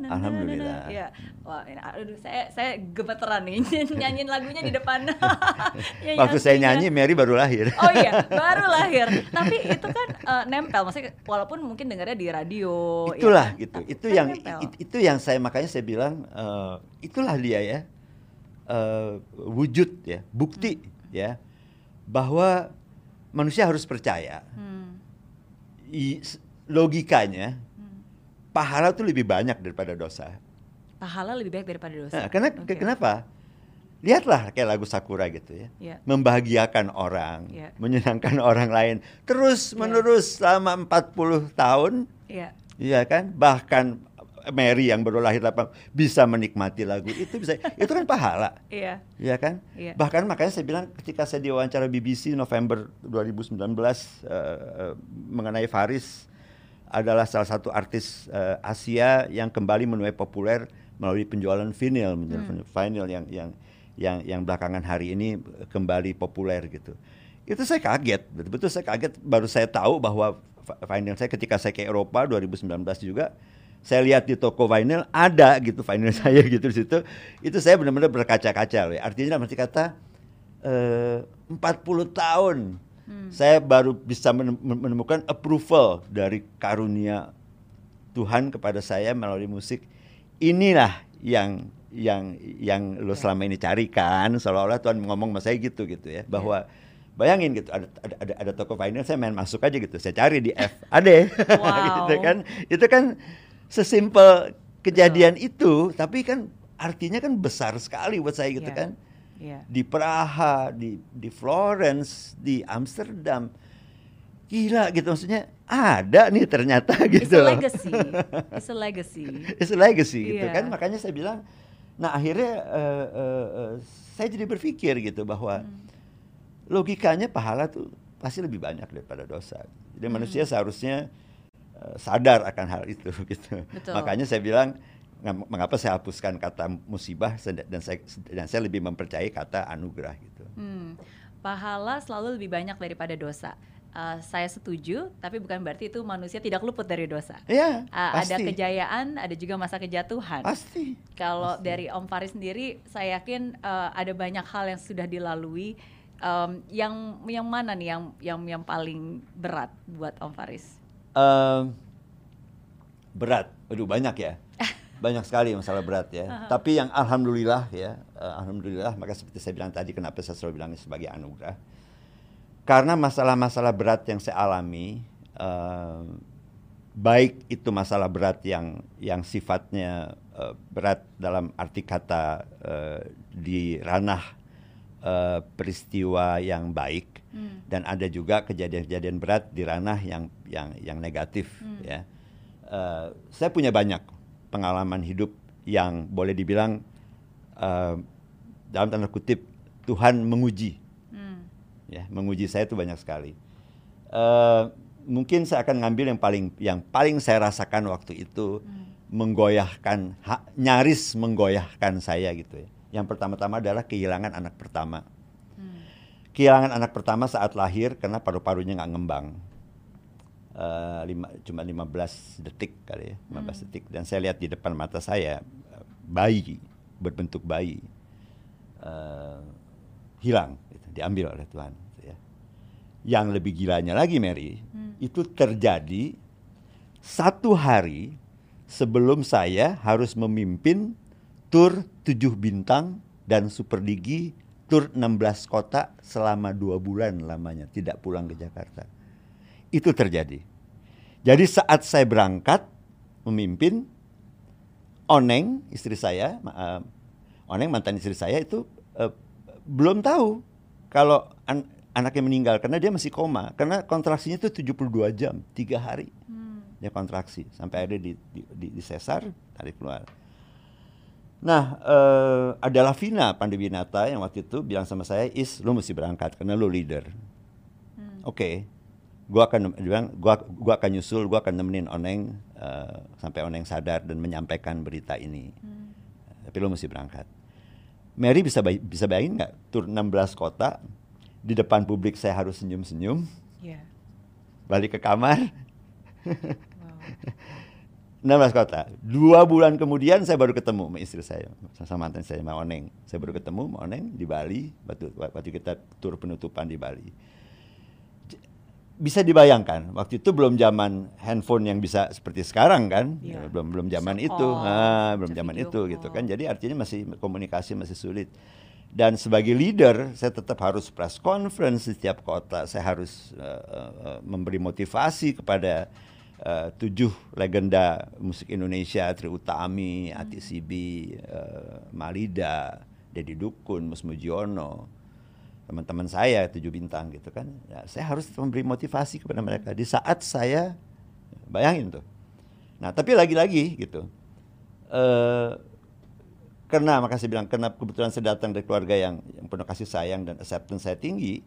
na na Alhamdulillah. Ya, wah, ini, aduh, saya saya gemeteran nih nyanyiin lagunya di depan. Nyanyi Waktu saya aslinya. nyanyi Mary baru lahir. Oh iya, baru lahir. Tapi itu kan eh, nempel, maksudnya walaupun mungkin dengarnya di radio. ya itulah kan? gitu. Itu kan yang it- itu yang saya makanya saya bilang eh, itulah dia ya. eh, wujud ya, bukti ya bahwa manusia harus percaya. Hmm, I- logikanya hmm. Pahala itu lebih banyak daripada dosa. Pahala lebih baik daripada dosa. Nah, karena Oke. kenapa? Lihatlah kayak lagu Sakura gitu ya. Iya. Membahagiakan orang, Iya. menyenangkan orang lain terus Iya. menerus selama 40 tahun, Iya. Iya kan? Bahkan Mary yang baru lahir 8 bisa menikmati lagu itu bisa itu kan pahala. Iya. Iya kan? Iya. Bahkan makanya saya bilang ketika saya diwawancara BBC November 2019 eh, eh, mengenai Faris adalah salah satu artis eh, Asia yang kembali menuai populer melalui penjualan vinyl, menjual vinyl yang yang yang yang belakangan hari ini kembali populer gitu. Itu saya kaget, betul-betul saya kaget baru saya tahu bahwa vi- vinyl saya ketika saya ke Eropa 2019 juga saya lihat di toko vinyl ada gitu vinyl saya gitu di situ. Itu saya benar-benar berkaca-kaca loh. ya. Artinya arti kata eh, 40 tahun saya baru bisa menem- menemukan approval dari karunia Tuhan kepada saya melalui musik. Inilah yang yang yang lo selama ini carikan seolah-olah Tuhan ngomong sama saya gitu gitu ya. Bahwa bayangin gitu ada ada ada, ada toko vinyl saya main masuk aja gitu. Saya cari di F ada Wow. gitu kan. Itu kan sesimpel kejadian itu tapi kan artinya kan besar sekali buat saya gitu Iya. kan Iya. di Praha, di di Florence, di Amsterdam. Gila gitu maksudnya ada nih ternyata It's gitu. a loh. legacy. It's a legacy. It's a legacy gitu Iya. kan makanya saya bilang nah akhirnya eh, eh, eh, saya jadi berpikir gitu bahwa Hmm. logikanya pahala tuh pasti lebih banyak daripada dosa. Jadi Hmm. manusia seharusnya eh, sadar akan hal itu gitu. Betul. Makanya saya bilang mengapa saya hapuskan kata musibah dan saya dan saya lebih mempercayai kata anugerah gitu. Hmm, pahala selalu lebih banyak daripada dosa. Uh, saya setuju, tapi bukan berarti itu manusia tidak luput dari dosa. Iya, Uh, ada pasti. kejayaan, ada juga masa kejatuhan. Pasti. Kalau dari Om Faris sendiri, saya yakin uh, ada banyak hal yang sudah dilalui. Um, yang yang mana nih yang yang yang paling berat buat Om Faris? Em, berat, aduh banyak ya, banyak sekali masalah berat ya. Tapi yang alhamdulillah ya, eh, alhamdulillah maka seperti saya bilang tadi, kenapa saya selalu bilang ini sebagai anugerah, karena masalah-masalah berat yang saya alami, em, baik itu masalah berat yang yang sifatnya eh, berat dalam arti kata eh, di ranah eh, peristiwa yang baik Hmm. dan ada juga kejadian-kejadian berat di ranah yang yang yang negatif ya. Eh, saya punya banyak pengalaman hidup yang boleh dibilang eh, dalam tanda kutip Tuhan menguji Hmm. ya menguji saya itu banyak sekali. Eh, mungkin saya akan ngambil yang paling yang paling saya rasakan waktu itu menggoyahkan ha- nyaris menggoyahkan saya gitu ya. Yang pertama-tama adalah kehilangan anak pertama. Hmm. Kehilangan anak pertama saat lahir karena paru-parunya nggak ngembang. Eh, lima, cuma 15 detik kali ya, 15 detik. Dan saya lihat di depan mata saya bayi berbentuk bayi eh, hilang, gitu, diambil oleh Tuhan. gitu ya. Yang lebih gilanya lagi Mary, itu terjadi satu hari sebelum saya harus memimpin tur tujuh bintang dan super digi tur 16 kota selama dua bulan lamanya tidak pulang ke Jakarta itu terjadi jadi saat saya berangkat memimpin Oneng istri saya eh, Oneng mantan istri saya itu eh, belum tahu kalau an- anaknya meninggal karena dia masih koma karena kontraksinya itu 72 jam tiga hari Hmm. dia kontraksi sampai akhirnya di, di, di, di sesar tarik keluar. Nah, eh, adalah Vina Pandewinata yang waktu itu bilang sama saya, Is, lu mesti berangkat karena lu leader. Hmm. Oke, gua akan bilang, gua gua akan nyusul, gua akan nemenin Oneng eh, sampai Oneng sadar dan menyampaikan berita ini. Hmm. Tapi lu mesti berangkat. Mary bisa bay- bisa bayangin nggak tur 16 kota di depan publik saya harus senyum-senyum, Iya. balik ke kamar, Wow. 16 kota. Dua bulan kemudian saya baru ketemu sama istri saya, sama mantan saya, sama Oneng. Saya baru ketemu sama Oneng di Bali, waktu, waktu kita tur penutupan di Bali. Bisa dibayangkan, waktu itu belum zaman handphone yang bisa seperti sekarang kan, Iya. belum belum zaman Bisa itu, call, Ah, belum zaman itu gitu call. kan. Jadi artinya masih komunikasi masih sulit. Dan sebagai leader, saya tetap harus press conference di setiap kota. Saya harus eh, eh, memberi motivasi kepada eh, tujuh legenda musik Indonesia, Tri Utami, Ati Sibi, eh, Malida, Dedi Dukun, Mus Mujiono, teman-teman saya tujuh bintang gitu kan. Ya, saya harus memberi motivasi kepada mereka di saat saya bayangin tuh. Nah, tapi lagi-lagi gitu. eh karena makasih bilang karena kebetulan saya datang dari keluarga yang, yang penuh kasih sayang dan acceptance saya tinggi,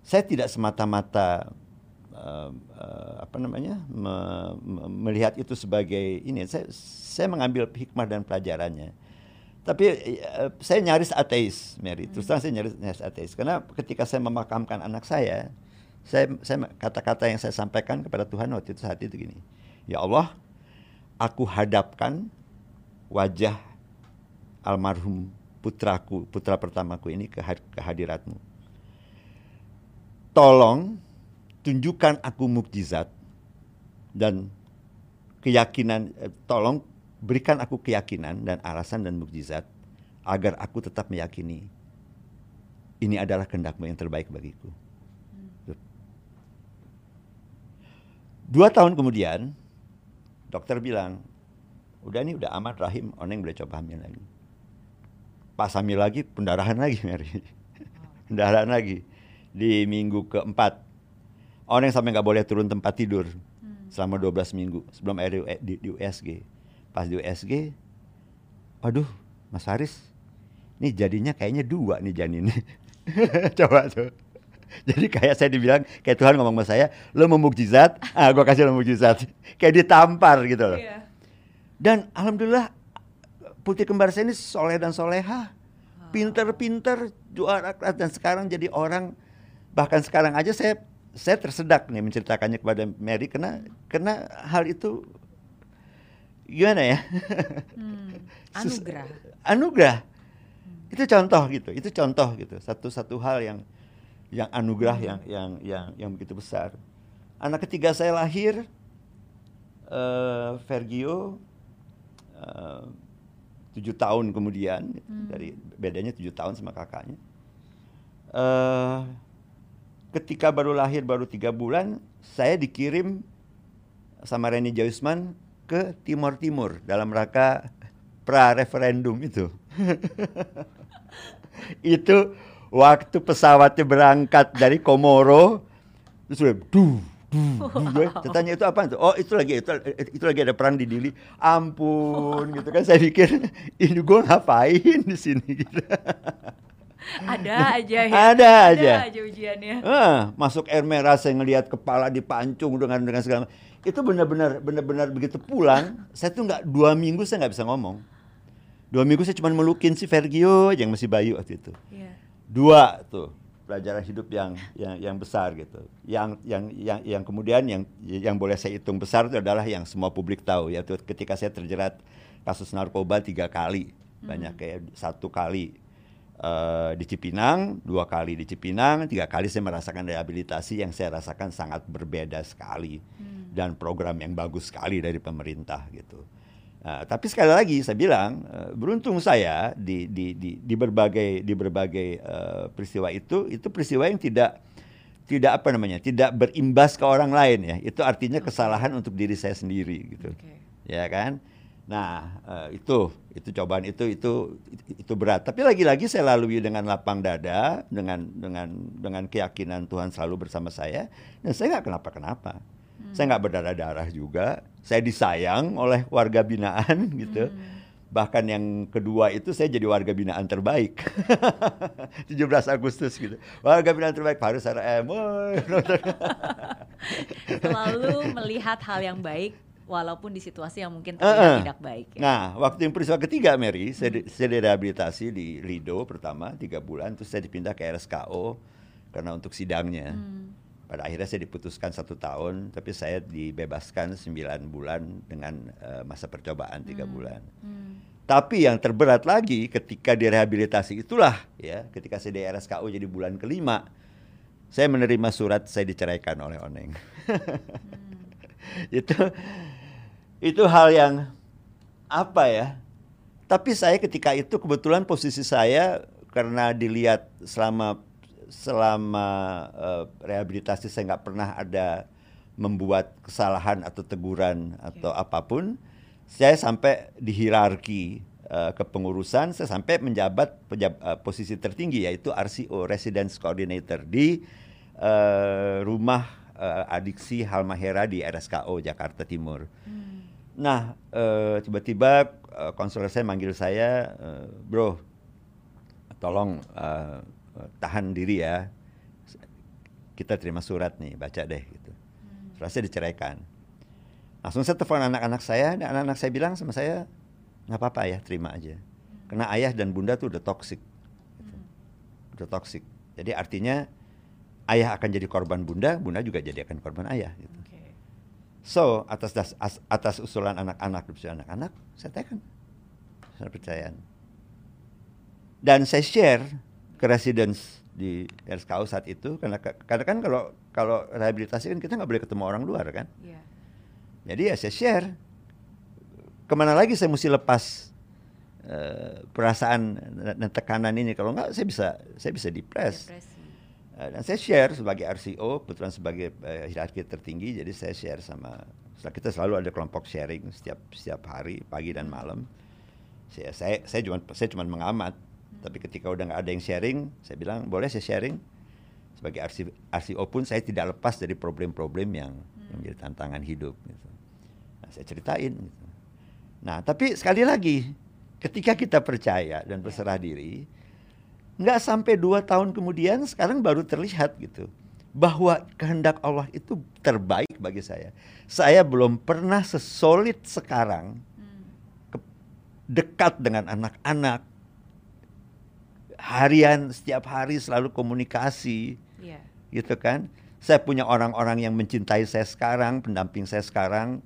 saya tidak semata-mata eh, apa namanya me- me- melihat itu sebagai ini. Saya saya mengambil hikmah dan pelajarannya. Tapi eh, saya nyaris ateis, Mary. Terus terang saya nyaris, nyaris ateis karena ketika saya memakamkan anak saya, saya saya kata-kata yang saya sampaikan kepada Tuhan waktu itu saat itu gini. Ya Allah, aku hadapkan wajah almarhum putraku, putra pertamaku ini ke, had- ke hadiratmu. Tolong tunjukkan aku mukjizat dan keyakinan, eh, tolong berikan aku keyakinan dan alasan dan mukjizat agar aku tetap meyakini ini adalah kehendakmu yang terbaik bagiku. Dua tahun kemudian, dokter bilang, udah nih udah amat rahim, oneng boleh coba hamil lagi. Pak Sami lagi pendarahan lagi Mary. pendarahan lagi di minggu keempat. Yang sampai nggak boleh turun tempat tidur selama 12 minggu sebelum di, di USG. Pas di USG, waduh Mas Haris, ini jadinya kayaknya dua nih janin. Coba tuh. Jadi kayak saya dibilang, kayak Tuhan ngomong sama saya, lo mau mukjizat, ah gue kasih lo mukjizat. kayak ditampar gitu loh. Iya. Dan alhamdulillah putih kembar saya ini soleh dan soleha, pinter-pinter, juara kelas dan sekarang jadi orang. Bahkan sekarang aja saya saya tersedak nih menceritakannya kepada Mary karena karena hal itu gimana ya? Hmm, anugerah. anugerah. Itu contoh gitu, itu contoh gitu. Satu-satu hal yang yang anugerah yang yang yang yang begitu besar. Anak ketiga saya lahir uh, Vergio uh, tujuh tahun kemudian dari bedanya tujuh tahun sama kakaknya. Uh, ketika baru lahir baru tiga bulan saya dikirim sama Reni Joisman ke Timur Timur dalam rangka pra referendum itu. itu waktu pesawatnya berangkat dari Komoro terus udah duh tanya itu apa itu? Oh itu lagi itu itu lagi ada perang di Dili. Ampun gitu kan saya pikir ini gue ngapain di sini gitu. Ada aja ya. Ada aja. Ada aja ujiannya. Ah, masuk air merah saya ngelihat kepala dipancung dengan dengan segala itu benar-benar benar-benar begitu pulang saya tuh nggak dua minggu saya nggak bisa ngomong dua minggu saya cuma melukin si Vergio yang masih bayu waktu itu Iya. dua tuh pelajaran hidup yang yang yang besar gitu yang yang yang yang kemudian yang yang boleh saya hitung besar itu adalah yang semua publik tahu yaitu ketika saya terjerat kasus narkoba tiga kali banyak kayak satu kali eh, di Cipinang dua kali di Cipinang tiga kali saya merasakan rehabilitasi yang saya rasakan sangat berbeda sekali dan program yang bagus sekali dari pemerintah gitu. Nah, tapi sekali lagi saya bilang eh, beruntung saya di di di, di berbagai di berbagai eh, peristiwa itu itu peristiwa yang tidak tidak apa namanya tidak berimbas ke orang lain ya. Itu artinya kesalahan untuk diri saya sendiri gitu. Oke. ya kan nah eh, itu itu cobaan itu itu itu berat. Tapi lagi-lagi saya lalui dengan lapang dada dengan dengan dengan keyakinan Tuhan selalu bersama saya dan saya nggak kenapa-kenapa. Saya nggak berdarah-darah juga. Saya disayang oleh warga binaan gitu. Bahkan yang kedua itu saya jadi warga binaan terbaik. 17 Agustus gitu. Warga binaan terbaik Faris RM. Selalu melihat hal yang baik walaupun di situasi yang mungkin terlihat eh. tidak baik. ya. Nah, waktu yang peristiwa ketiga, Mary, saya, di- saya direhabilitasi di Lido pertama tiga bulan, terus saya dipindah ke RSKO karena untuk sidangnya. Pada akhirnya saya diputuskan satu tahun, tapi saya dibebaskan sembilan bulan dengan eh, masa percobaan tiga bulan. Tapi yang terberat lagi ketika direhabilitasi itulah ya, ketika saya di RSKO jadi bulan kelima, saya menerima surat saya diceraikan oleh Oneng. itu itu hal yang apa ya? Tapi saya ketika itu kebetulan posisi saya karena dilihat selama selama eh, rehabilitasi saya nggak pernah ada membuat kesalahan atau teguran atau apa pun. Saya sampai di hierarki eh, kepengurusan, saya sampai menjabat pejab- eh, posisi tertinggi yaitu RCO Residence Coordinator di eh, rumah eh, adiksi Halmahera di RSKO Jakarta Timur. Nah, eh, tiba-tiba eh, konselor saya manggil saya, eh, bro, tolong eh, tahan diri ya. Kita terima surat nih, baca deh gitu. Surat saya diceraikan. Langsung saya telepon anak-anak saya, dan anak-anak saya bilang sama saya, nggak apa-apa ya, terima aja. Karena ayah dan bunda tuh udah toksik, gitu. udah toksik. Jadi artinya ayah akan jadi korban bunda, bunda juga jadi akan korban ayah. Gitu. So atas das, as- atas usulan anak-anak, usulan anak-anak, saya tekan, saya percayaan. Dan saya share ke residence di RSKU saat itu karena karena kan kalau kalau rehabilitasi kan kita nggak boleh ketemu orang luar kan. Iya. Jadi ya saya share. Ke mana lagi saya mesti lepas eh, perasaan dan tekanan ini kalau nggak saya bisa saya bisa depres. Depresi. Eh, dan saya share sebagai RCO, kebetulan sebagai eh, hierarki tertinggi, jadi saya share sama kita selalu ada kelompok sharing setiap setiap hari pagi dan malam. Saya saya saya cuma saya cuma mengamat Tapi ketika udah nggak ada yang sharing, saya bilang boleh saya sharing. Sebagai RC, RCO pun saya tidak lepas dari problem-problem yang, yang menjadi tantangan hidup. Gitu. Nah, saya ceritain. Gitu. Nah, tapi sekali lagi, ketika kita percaya dan berserah diri, nggak sampai dua tahun kemudian, sekarang baru terlihat gitu bahwa kehendak Allah itu terbaik bagi saya. Saya belum pernah sesolid sekarang dekat dengan anak-anak. Harian setiap hari selalu komunikasi. Iya. Gitu kan? Saya punya orang-orang yang mencintai saya sekarang, pendamping saya sekarang.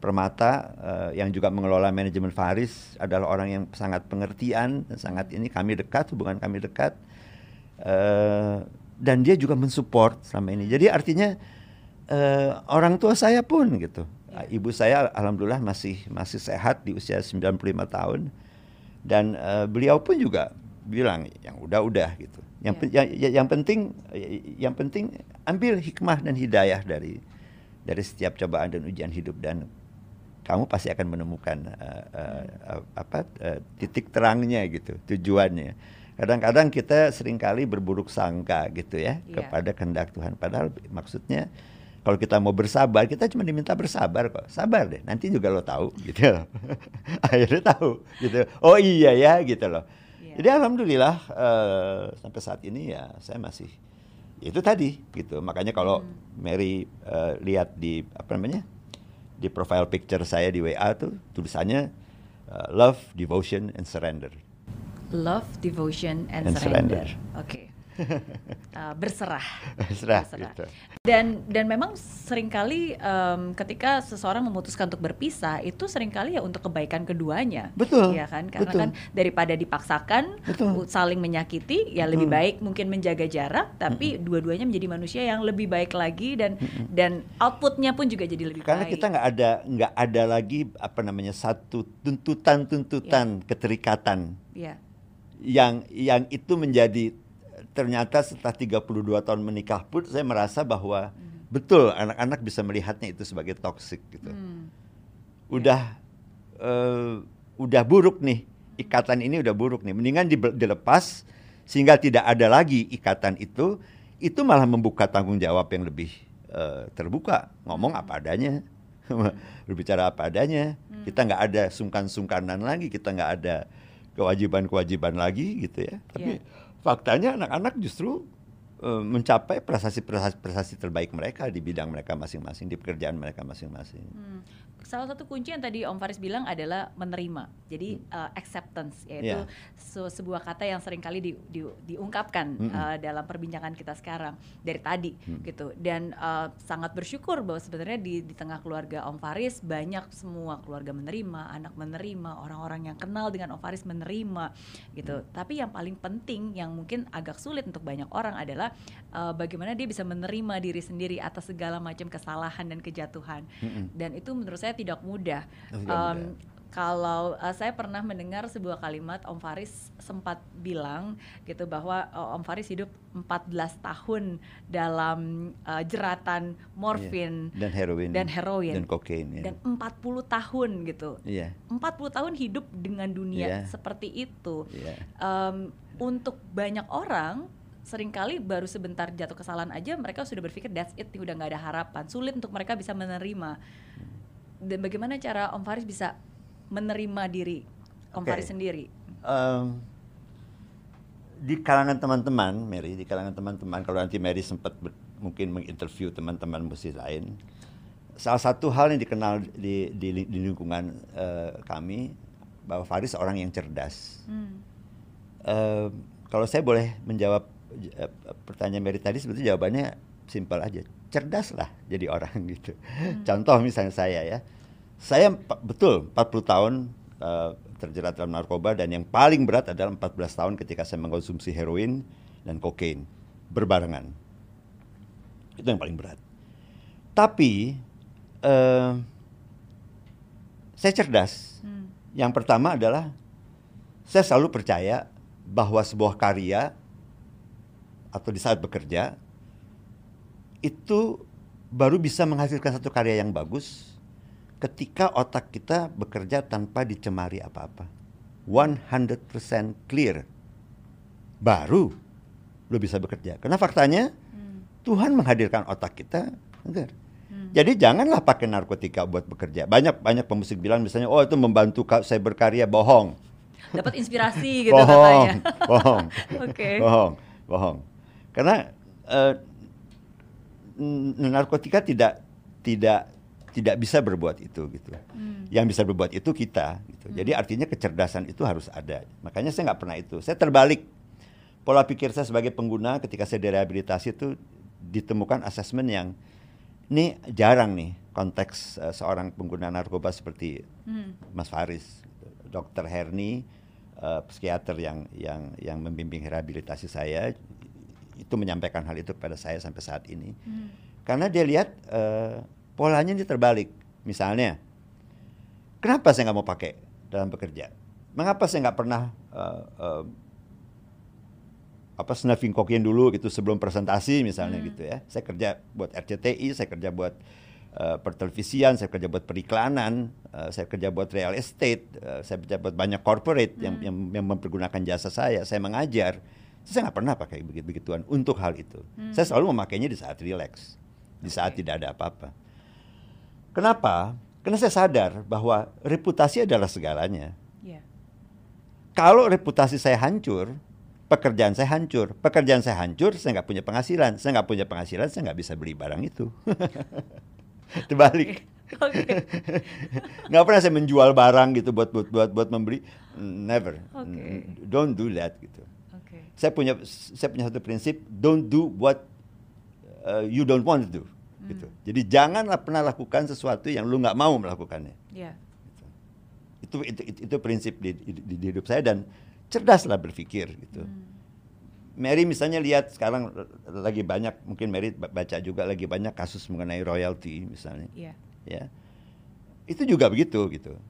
Permata uh, yang juga mengelola manajemen Faris adalah orang yang sangat pengertian dan sangat ini kami dekat, hubungan kami dekat. Uh, dan dia juga mensupport selama ini. Jadi artinya uh, orang tua saya pun gitu. Ya. Ibu saya alhamdulillah masih masih sehat di usia 95 tahun dan uh, beliau pun juga bilang yang udah-udah gitu. Yang, ya. yang yang penting yang penting ambil hikmah dan hidayah dari dari setiap cobaan dan ujian hidup dan kamu pasti akan menemukan uh, uh, apa uh, titik terangnya gitu tujuannya. Kadang-kadang kita sering kali berburuk sangka gitu ya yeah. kepada kehendak Tuhan. Padahal maksudnya kalau kita mau bersabar kita cuma diminta bersabar kok. Sabar deh nanti juga lo tahu gitu. Loh akhirnya tahu gitu. Oh iya ya gitu loh. Yeah. jadi alhamdulillah uh, sampai saat ini ya saya masih itu tadi gitu. Makanya kalau hmm. Mary uh, lihat di apa namanya di profile picture saya di WA tuh tulisannya uh, love, devotion, and surrender. Love, devotion, and, and surrender. surrender. Oke. Okay. Uh, berserah. berserah. berserah. Gitu. Dan dan memang sering kali um, ketika seseorang memutuskan untuk berpisah itu sering kali ya untuk kebaikan keduanya. Betul. Ya kan? Karena betul. kan daripada dipaksakan betul. saling menyakiti ya lebih baik mungkin menjaga jarak tapi mm-hmm. dua-duanya menjadi manusia yang lebih baik lagi dan mm-hmm. dan outputnya pun juga jadi lebih Karena baik. Karena kita nggak ada nggak ada lagi apa namanya satu tuntutan-tuntutan yeah. keterikatan. Yeah. Yang yang itu menjadi ternyata setelah 32 tahun menikah pun saya merasa bahwa hmm. betul anak-anak bisa melihatnya itu sebagai toksik gitu. Hmm. Udah yeah. uh, udah buruk nih ikatan ini udah buruk nih. Mendingan dilepas sehingga tidak ada lagi ikatan itu itu malah membuka tanggung jawab yang lebih uh, terbuka ngomong apa adanya berbicara apa adanya hmm. kita nggak ada sungkan-sungkanan lagi kita nggak ada kewajiban-kewajiban lagi gitu ya tapi yeah faktanya anak-anak justru uh, mencapai prestasi-prestasi terbaik mereka di bidang mereka masing-masing, di pekerjaan mereka masing-masing. Hmm salah satu kunci yang tadi Om Faris bilang adalah menerima. Jadi uh, acceptance yaitu yeah. se sebuah kata yang sering kali di, di, diungkapkan mm -hmm. uh, dalam perbincangan kita sekarang dari tadi mm. gitu. Dan uh, sangat bersyukur bahwa sebenarnya di di tengah keluarga Om Faris banyak semua keluarga menerima, anak menerima, orang-orang yang kenal dengan Om Faris menerima gitu. Mm. Tapi yang paling penting yang mungkin agak sulit untuk banyak orang adalah uh, bagaimana dia bisa menerima diri sendiri atas segala macam kesalahan dan kejatuhan. Mm -hmm. Dan itu menurut saya tidak mudah. Tidak um, mudah. Kalau uh, saya pernah mendengar sebuah kalimat Om Faris sempat bilang gitu bahwa uh, Om Faris hidup 14 tahun dalam uh, jeratan morfin yeah. dan heroin dan heroin dan kokain yeah. dan 40 tahun gitu. Yeah. 40 tahun hidup dengan dunia yeah. seperti itu. Yeah. Um, untuk banyak orang sering kali baru sebentar jatuh kesalahan aja mereka sudah berpikir that's it udah nggak ada harapan sulit untuk mereka bisa menerima dan bagaimana cara Om Faris bisa menerima diri Om okay. Faris sendiri? Um, di kalangan teman-teman, Mary, di kalangan teman-teman, kalau nanti Mary sempat mungkin menginterview teman-teman musik lain, salah satu hal yang dikenal di, di, di lingkungan uh, kami bahwa Faris orang yang cerdas. Hmm. Uh, kalau saya boleh menjawab pertanyaan Mary tadi, sebetulnya jawabannya simpel aja cerdas lah jadi orang gitu. Hmm. Contoh misalnya saya ya, saya betul 40 tahun uh, terjerat dalam narkoba dan yang paling berat adalah 14 tahun ketika saya mengkonsumsi heroin dan kokain berbarengan. Itu yang paling berat. Tapi uh, saya cerdas. Hmm. Yang pertama adalah saya selalu percaya bahwa sebuah karya atau di saat bekerja itu baru bisa menghasilkan satu karya yang bagus ketika otak kita bekerja tanpa dicemari apa-apa. 100% clear. baru lo bisa bekerja. Karena faktanya Hmm. Tuhan menghadirkan otak kita agar. Hmm. Jadi janganlah pakai narkotika buat bekerja. Banyak banyak pemusik bilang misalnya, oh itu membantu saya berkarya, bohong, Dapat inspirasi gitu bohong, katanya. bohong, Oke. bohong, bohong. Karena n- narkotika tidak tidak tidak bisa berbuat itu gitu. Hmm. Yang bisa berbuat itu kita. Gitu. Jadi artinya kecerdasan itu harus ada. Makanya saya nggak pernah itu. Saya terbalik pola pikir saya sebagai pengguna ketika saya direhabilitasi itu ditemukan asesmen yang ini jarang nih konteks eh, seorang pengguna narkoba seperti Hmm. Mas Faris, Dokter Herni, eh, psikiater yang yang yang membimbing rehabilitasi saya itu menyampaikan hal itu kepada saya sampai saat ini. Hmm. Karena dia lihat eh, polanya ini terbalik. Misalnya, kenapa saya nggak mau pakai dalam bekerja? Mengapa saya nggak pernah eh, eh, apa snuffing kokain dulu gitu sebelum presentasi misalnya Hmm. gitu ya. Saya kerja buat RCTI, saya kerja buat eh, pertelevisian, saya kerja buat periklanan, eh, saya kerja buat real estate, eh, saya kerja buat banyak corporate yang, Hmm. yang yang mempergunakan jasa saya. Saya mengajar, saya nggak pernah pakai begitu begituan untuk hal itu. Hmm. Saya selalu memakainya di saat relax, di saat tidak ada apa-apa. Kenapa? Karena saya sadar bahwa reputasi adalah segalanya. Iya. Kalau reputasi saya hancur, pekerjaan saya hancur. Pekerjaan saya hancur, saya nggak punya penghasilan. Saya nggak punya penghasilan, saya nggak bisa beli barang itu. Terbalik. Oke. nggak pernah saya menjual barang gitu buat buat buat, buat membeli. Never. Oke. Don't do that gitu. Saya punya saya punya satu prinsip, don't do what uh, you don't want to do. Gitu. Hmm. Jadi janganlah pernah lakukan sesuatu yang lu nggak mau melakukannya. Iya. Itu itu, itu, itu prinsip di, di, di hidup saya dan cerdaslah berpikir gitu. Hmm. Mary misalnya lihat sekarang lagi banyak mungkin Mary baca juga lagi banyak kasus mengenai royalty misalnya Iya. ya itu juga begitu gitu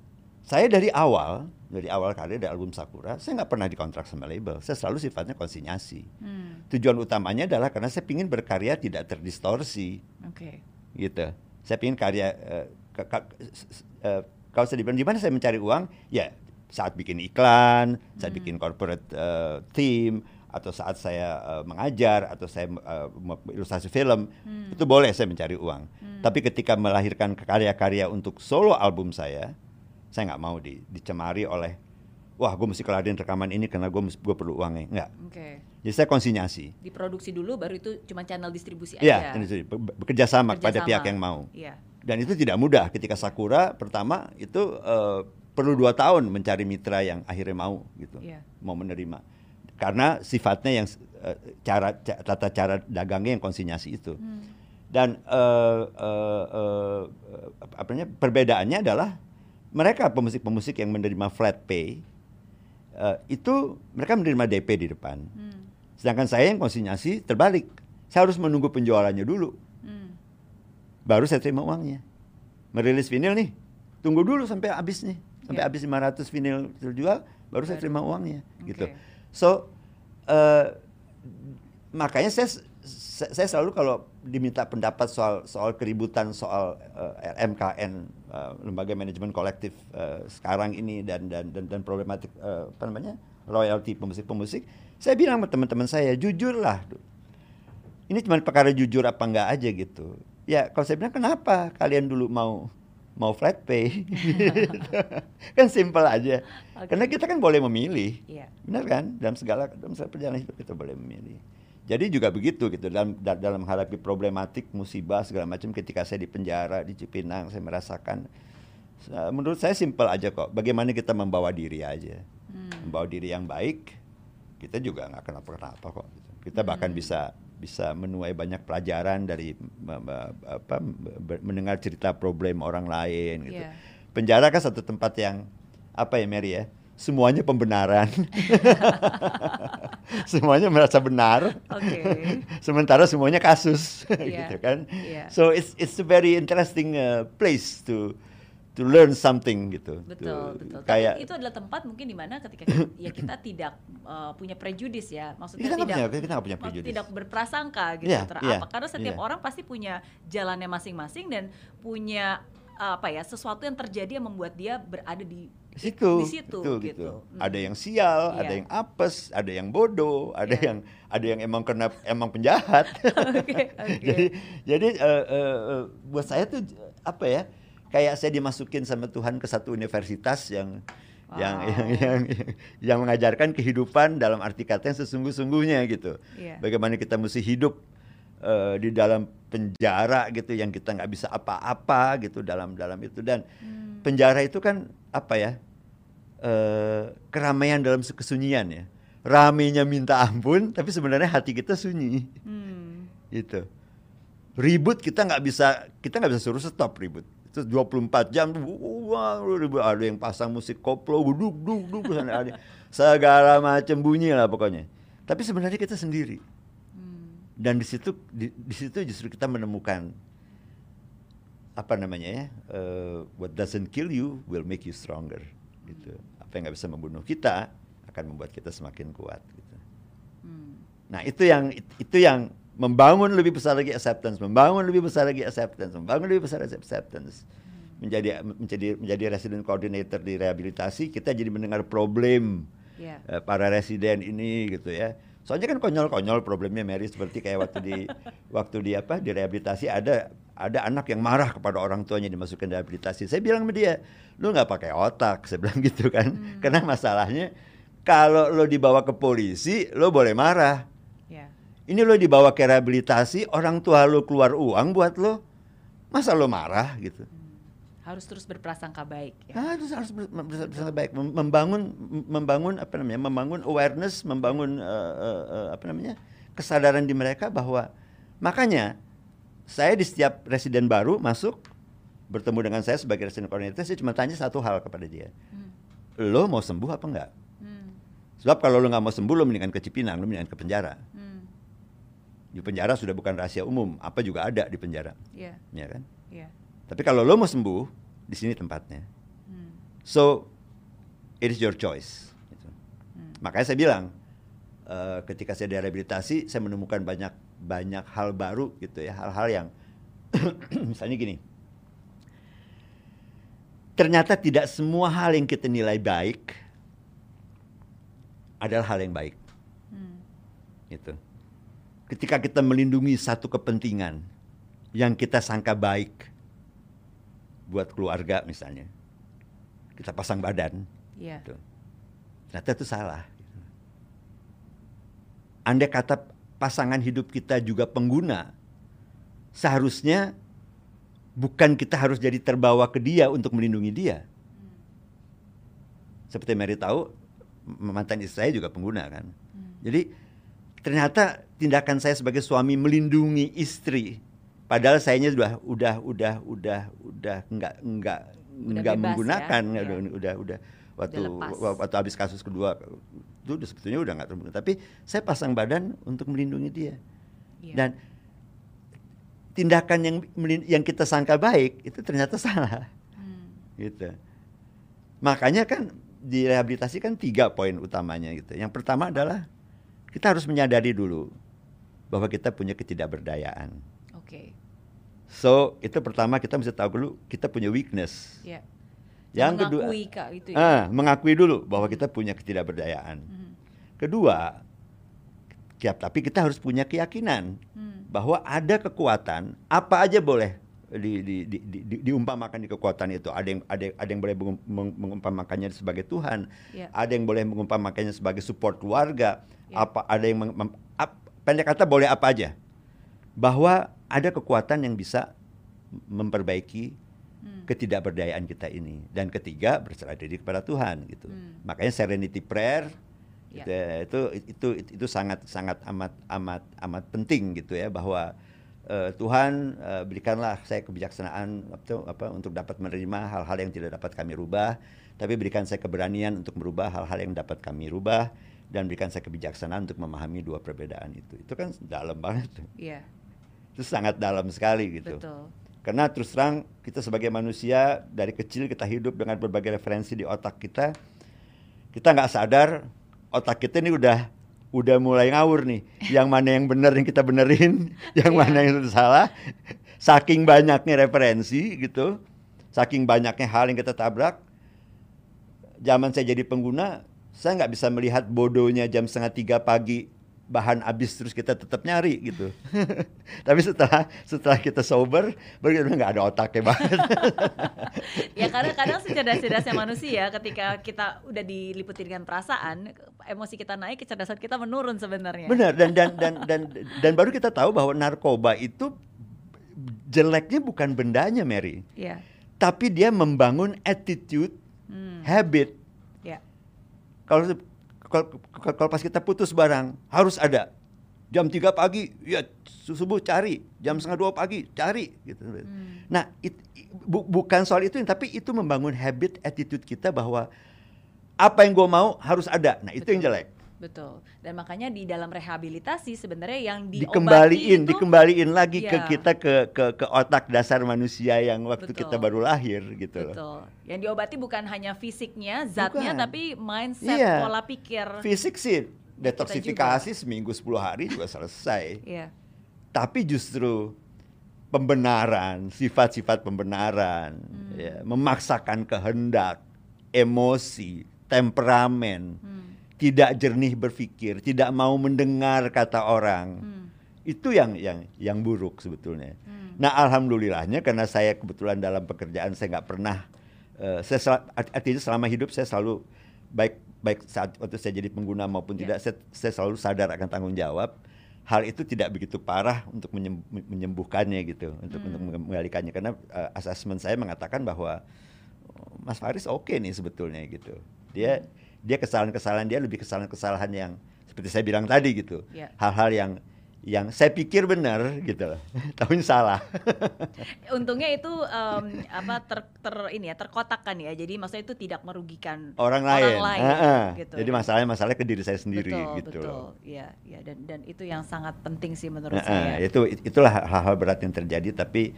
saya dari awal dari awal karir dari album Sakura saya nggak pernah dikontrak sama label saya selalu sifatnya konsinyasi Hmm. tujuan utamanya adalah karena saya ingin berkarya tidak terdistorsi Oke. gitu saya ingin karya eh, ka- ka- eh, kalau saya dibilang di mana saya mencari uang ya saat bikin iklan saat Hmm. bikin corporate eh, team atau saat saya eh, mengajar atau saya mau ilustrasi film Hmm. itu boleh saya mencari uang Hmm. tapi ketika melahirkan karya-karya untuk solo album saya saya nggak mau di, dicemari oleh wah gue mesti kelarin rekaman ini karena gue gue perlu uangnya nggak Oke. jadi saya konsinyasi Diproduksi dulu baru itu cuma channel distribusi Iya, aja. be- bekerja sama kepada pihak yang mau. Iya. Dan itu tidak mudah. Ketika Sakura pertama itu eh, perlu dua tahun mencari mitra yang akhirnya mau gitu, Iya. mau menerima. Karena sifatnya yang eh, cara ca- tata cara dagangnya yang konsinyasi itu. Hmm. Dan eh, eh, eh, apa namanya perbedaannya adalah mereka pemusik-pemusik yang menerima flat pay eh, itu mereka menerima DP di depan. Hmm. Sedangkan saya yang konsinyasi terbalik. Saya harus menunggu penjualannya dulu Hmm. baru saya terima uangnya. Merilis vinil nih, tunggu dulu sampai habis nih, sampai Ya. habis 500 vinil terjual, baru saya Baru. terima uangnya, gitu. Oke. So, eh, makanya saya, saya selalu kalau diminta pendapat soal soal keributan soal eh, MKN eh, lembaga manajemen kolektif eh, sekarang ini dan dan dan, dan problematik eh, apa namanya royalti pemusik-pemusik, saya bilang sama teman-teman saya jujurlah ini cuma perkara jujur apa enggak aja gitu. Ya kalau saya bilang kenapa kalian dulu mau mau flat pay, kan simpel aja. Oke. Karena kita kan boleh memilih, Iya. benar kan? Dalam segala dalam segala perjalanan hidup kita boleh memilih. Jadi juga begitu gitu dalam da- dalam menghadapi problematik musibah segala macam ketika saya di penjara di Cipinang saya merasakan menurut saya simpel aja kok. Bagaimana kita membawa diri aja, Hmm. membawa diri yang baik, kita juga nggak kenapa-kenapa kok. gitu. Kita bahkan Hmm. bisa bisa menuai banyak pelajaran dari apa mendengar cerita problem orang lain gitu. Iya. Penjara kan satu tempat yang apa ya Mary ya? Semuanya pembenaran. semuanya merasa benar. Oke. Sementara semuanya kasus Iya, gitu kan. iya. So it's it's a very interesting uh, place to to learn something gitu. Betul, To- betul. Kayak Tapi itu adalah tempat mungkin di mana ketika kita- ya kita tidak uh, punya prejudis ya. Maksudnya Kita tidak punya- kita punya prejudis. tidak berprasangka gitu Iya, terhadap iya, apa. Karena setiap iya. orang pasti punya jalannya masing-masing dan punya apa ya sesuatu yang terjadi yang membuat dia berada di Di situ, Di situ, betul, gitu. Hmm. Ada yang sial, Iya. ada yang apes, ada yang bodoh, ada Iya. yang ada yang emang kena emang penjahat. Oke, oke. jadi jadi eh, eh, buat saya tuh apa ya? Kayak saya dimasukin sama Tuhan ke satu universitas yang yang, Wow. yang yang yang mengajarkan kehidupan dalam arti kata yang sesungguh-sungguhnya gitu. Iya. Bagaimana kita mesti hidup eh, di dalam penjara gitu yang kita nggak bisa apa-apa gitu dalam dalam itu dan Hmm. penjara itu kan apa ya eh, keramaian dalam kesunyian ya. Ramenya minta ampun tapi sebenarnya hati kita sunyi. Hmm. gitu. Ribut kita nggak bisa kita nggak bisa suruh stop ribut. Itu 24 jam wah ribut. Ada yang pasang musik koplo duk duk duk sana ada. Segala macam bunyi lah pokoknya. Tapi sebenarnya kita sendiri. Hmm. dan di situ di, di situ justru kita menemukan apa namanya ya eh, what doesn't kill you will make you stronger gitu apa yang nggak bisa membunuh kita akan membuat kita semakin kuat gitu Hmm. nah itu yang itu yang membangun lebih besar lagi acceptance membangun lebih besar lagi acceptance membangun lebih besar lagi acceptance menjadi menjadi menjadi resident coordinator di rehabilitasi kita jadi mendengar problem Ya. eh, para residen ini gitu ya. Soalnya kan konyol-konyol problemnya Mary seperti kayak waktu di waktu di apa di rehabilitasi ada ada anak yang marah kepada orang tuanya dimasukkan rehabilitasi. Saya bilang sama dia, lu nggak pakai otak, saya bilang gitu kan. Karena masalahnya kalau lo dibawa ke polisi, lo boleh marah. Ya. Ini lo dibawa ke rehabilitasi, orang tua lo keluar uang buat lo, masa lo marah gitu? Harus terus berprasangka baik ya. Harus harus ber- ber- ber- bersama baik Mem- membangun membangun apa namanya membangun awareness membangun eh, eh, eh, apa namanya kesadaran di mereka bahwa makanya saya di setiap residen baru masuk bertemu dengan saya sebagai residen koordinator saya cuma tanya satu hal kepada dia Hmm. lo mau sembuh apa enggak Hmm. sebab kalau lo nggak mau sembuh lo mendingan ke Cipinang lo mendingan ke penjara Hmm. di penjara sudah bukan rahasia umum apa juga ada di penjara Ya. ya kan Ya. tapi kalau lo mau sembuh di sini tempatnya Hmm. So it is your choice. gitu. Hmm. Makanya saya bilang eh, ketika saya direhabilitasi saya menemukan banyak banyak hal baru gitu ya hal-hal yang misalnya gini. Ternyata tidak semua hal yang kita nilai baik adalah hal yang baik. Hmm. Gitu. Ketika kita melindungi satu kepentingan yang kita sangka baik buat keluarga misalnya, kita pasang badan, Ya. Gitu. Ternyata itu salah. Andai kata pasangan hidup kita juga pengguna, seharusnya bukan kita harus jadi terbawa ke dia untuk melindungi dia. Seperti Mary tahu, mantan istri saya juga pengguna kan. Hmm. Jadi ternyata tindakan saya sebagai suami melindungi istri, padahal sayanya sudah udah udah udah udah nggak nggak nggak bebas menggunakan, ya, udah, udah udah waktu lepas. waktu habis kasus kedua itu udah sebetulnya udah nggak terbunuh. Tapi saya pasang badan untuk melindungi dia Iya. dan tindakan yang yang kita sangka baik itu ternyata salah Hmm. gitu. Makanya kan di rehabilitasi kan tiga poin utamanya gitu. Yang pertama adalah kita harus menyadari dulu bahwa kita punya ketidakberdayaan. Oke. So itu pertama kita mesti tahu dulu kita punya weakness. Ya. Yang kedua, Mengakui, Kak, itu ya. ah, mengakui dulu bahwa kita punya ketidakberdayaan. Hmm. Kedua, ya, tapi kita harus punya keyakinan Hmm. bahwa ada kekuatan apa aja boleh di, di, di, di, di- diumpamakan di kekuatan itu ada yang ada ada yang boleh mengum- meng- mengumpamakannya sebagai Tuhan Ya. ada yang boleh mengumpamakannya sebagai support keluarga Ya. apa ada yang meng- mem- ap- pendek kata boleh apa aja bahwa ada kekuatan yang bisa memperbaiki Hmm. ketidakberdayaan kita ini dan ketiga berserah diri kepada Tuhan gitu Hmm. makanya serenity prayer Ya. gitu ya, itu itu itu itu sangat sangat amat amat amat penting gitu ya bahwa eh, Tuhan eh, berikanlah saya kebijaksanaan apa, apa untuk dapat menerima hal-hal yang tidak dapat kami rubah tapi berikan saya keberanian untuk merubah hal-hal yang dapat kami rubah dan berikan saya kebijaksanaan untuk memahami dua perbedaan itu itu kan dalam banget tuh. Iya. itu sangat dalam sekali gitu Betul. Karena terus terang kita sebagai manusia dari kecil kita hidup dengan berbagai referensi di otak kita. Kita nggak sadar otak kita ini udah udah mulai ngawur nih. Yang mana yang benar yang kita benerin, yang Iya. mana yang salah. Saking banyaknya referensi gitu, saking banyaknya hal yang kita tabrak, zaman saya jadi pengguna, saya nggak bisa melihat bodohnya jam setengah tiga pagi bahan habis terus kita tetap nyari gitu. Tapi setelah setelah kita sober, baru kita nggak ada otaknya banget. ya karena kadang secerdas-cerdasnya manusia ketika kita udah diliputi dengan perasaan, emosi kita naik, kecerdasan kita menurun sebenarnya. Benar dan dan dan dan dan baru kita tahu bahwa narkoba itu jeleknya bukan bendanya Mary. Iya. Tapi dia membangun attitude, Hmm. habit. Ya. Kalau kalau kalau pas kita putus barang harus ada. Jam 3 pagi ya subuh cari. Jam setengah dua pagi cari gitu. Nah it- bu- bukan soal itu tapi itu membangun habit attitude kita bahwa apa yang gue mau harus ada. Nah itu yang Betul. jelek Betul. Dan makanya di dalam rehabilitasi sebenarnya yang diobati dikembaliin itu dikembaliin lagi ke Iya. kita ke ke ke otak dasar manusia yang waktu Betul. kita baru lahir gitu loh Betul. Yang diobati bukan hanya fisiknya, zatnya, Bukan. tapi mindset, Iya. pola pikir. fisik sih detoksifikasi seminggu 10 hari juga selesai Iya. tapi justru pembenaran, sifat-sifat pembenaran, Hmm. ya, memaksakan kehendak, emosi, temperamen, Hmm. Tidak jernih berpikir, tidak mau mendengar kata orang, Hmm. itu yang yang yang buruk sebetulnya. Hmm. Nah, alhamdulillahnya karena saya kebetulan dalam pekerjaan saya nggak pernah, eh, saya sel- art- artinya selama hidup saya selalu baik baik saat waktu saya jadi pengguna maupun Ya. tidak, saya, saya selalu sadar akan tanggung jawab. Hal itu tidak begitu parah untuk menyem- menyembuhkannya gitu, untuk untuk mengalihkannya karena eh, asesmen saya mengatakan bahwa oh, Mas Faris oke nih sebetulnya gitu. Dia dia kesalahan-kesalahan dia lebih kesalahan-kesalahan yang seperti saya bilang tadi gitu. Ya. Hal-hal yang yang saya pikir benar gitu loh. Tapi salah. Untungnya itu em, apa ter, ter- ini ya terkotakkan ya. Jadi maksudnya itu tidak merugikan orang lain. Heeh. gitu. Jadi masalahnya masalahnya ke diri saya sendiri betul, gitu betul. loh. Iya, iya dan dan itu yang sangat penting sih menurut Heeh, saya. itu itulah hal-hal berat yang terjadi tapi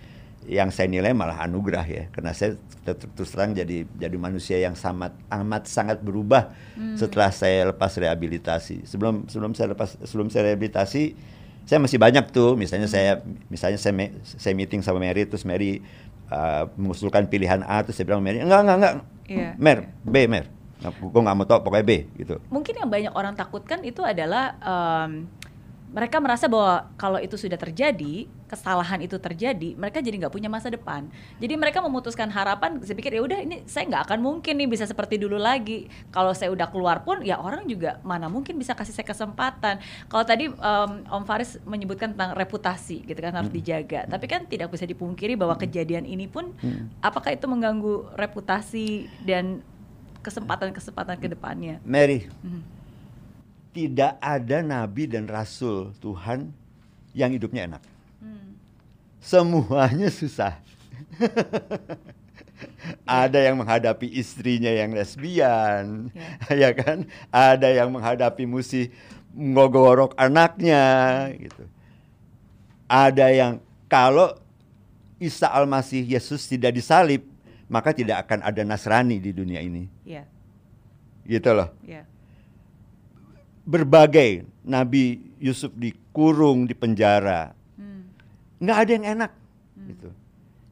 yang saya nilai malah anugerah ya. Karena saya ter- ter- terus terang jadi jadi manusia yang sangat amat sangat berubah Hmm. setelah saya lepas rehabilitasi. Sebelum sebelum saya lepas sebelum saya rehabilitasi saya masih banyak tuh. Misalnya saya misalnya saya me- saya meeting sama Mary terus Mary uh, mengusulkan pilihan A terus saya bilang Mary enggak enggak enggak. Iya, Mer B Mer. Gue nggak mau tau pokoknya B gitu. Mungkin yang banyak orang takutkan itu adalah em, mereka merasa bahwa kalau itu sudah terjadi, kesalahan itu terjadi, mereka jadi nggak punya masa depan. Jadi mereka memutuskan harapan. Saya pikir ya udah ini saya nggak akan mungkin nih bisa seperti dulu lagi. Kalau saya udah keluar pun ya orang juga mana mungkin bisa kasih saya kesempatan. Kalau tadi em, Om Faris menyebutkan tentang reputasi gitu kan harus dijaga. Tapi kan tidak bisa dipungkiri bahwa kejadian ini pun apakah itu mengganggu reputasi dan kesempatan-kesempatan ke depannya. Mary Hmm. Tidak ada nabi dan rasul Tuhan yang hidupnya enak. Hmm. Semuanya susah. ada yang menghadapi istrinya yang lesbian, ya kan? Ada yang menghadapi musi ngogorok anaknya, gitu. Ada yang kalau Isa Al-Masih Yesus tidak disalib, maka tidak akan ada Nasrani di dunia ini. Iya, Gitu loh. iya. Berbagai Nabi Yusuf dikurung di penjara, Hmm. nggak ada yang enak gitu.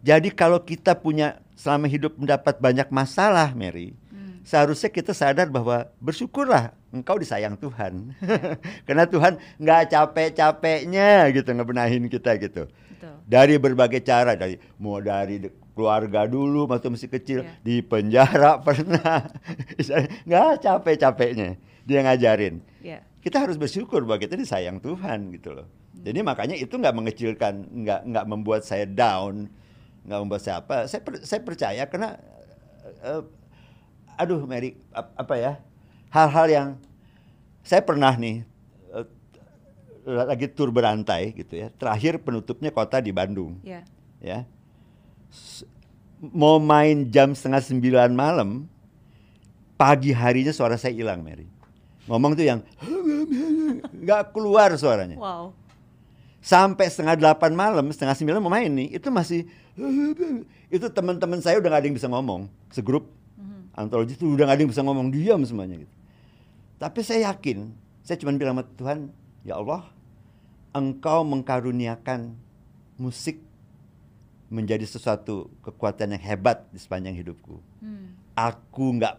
Jadi kalau kita punya selama hidup mendapat banyak masalah, Mary, Hmm. seharusnya kita sadar bahwa bersyukurlah engkau disayang Tuhan, karena Tuhan nggak capek-capeknya gitu ngebenahin kita gitu. Betul. Dari berbagai cara, dari mau dari de- keluarga dulu waktu masih kecil Iya. di penjara pernah, nggak capek-capeknya dia ngajarin Iya. kita harus bersyukur bahwa kita disayang Tuhan gitu loh. Jadi makanya itu nggak mengecilkan, nggak nggak membuat saya down, nggak membuat saya apa. Saya per- saya percaya karena, eh, aduh Mary ap- apa ya, hal-hal yang saya pernah nih eh, lagi tur berantai gitu ya. Terakhir penutupnya kota di Bandung Iya. ya. S- Mau main jam setengah sembilan malam, pagi harinya suara saya hilang, Mary. Ngomong tuh yang nggak keluar suaranya. Wow. Sampai setengah delapan malam, setengah sembilan mau main nih, itu masih itu teman-teman saya udah gak ada yang bisa ngomong, segrup Mhm. antologi itu udah gak ada yang bisa ngomong, diam semuanya gitu. Tapi saya yakin, saya cuma bilang sama Tuhan, ya Allah, Engkau mengkaruniakan musik menjadi sesuatu kekuatan yang hebat di sepanjang hidupku. Hmm. Aku nggak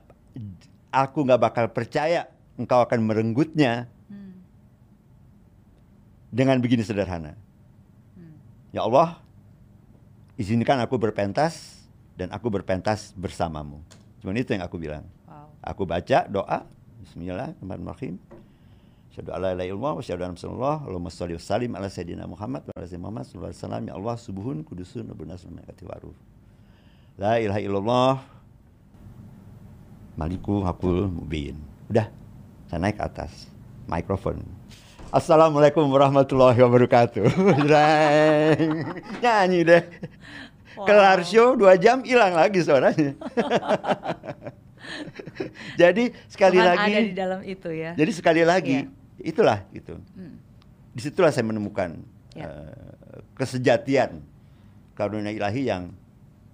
aku nggak bakal percaya engkau akan merenggutnya Hmm. dengan begini sederhana. Hmm. Ya Allah, izinkan aku berpentas dan aku berpentas bersamamu. Cuman itu yang aku bilang. Wow. Aku baca doa, Bismillahirrahmanirrahim. Asyhadu alla ilaha illallah wa asyhadu anna Rasulullah. Allahumma shalli wa sallim ala sayyidina Muhammad wa ala sayyidina Muhammad sallallahu alaihi wasallam. Ya Allah, subuhun kudusun wa bunas wa malaikati wa ruh. La ilaha illallah. Maliku hakul mubin. Udah, saya naik ke atas. Mikrofon. Assalamualaikum warahmatullahi wabarakatuh. Nyanyi deh. Wow. Kelar show dua jam hilang lagi suaranya. Jadi sekali Tuhan lagi, ada di dalam itu ya. jadi sekali lagi itulah gitu. Hmm. Di situlah saya menemukan Ya. eh, kesejatian karunia ilahi yang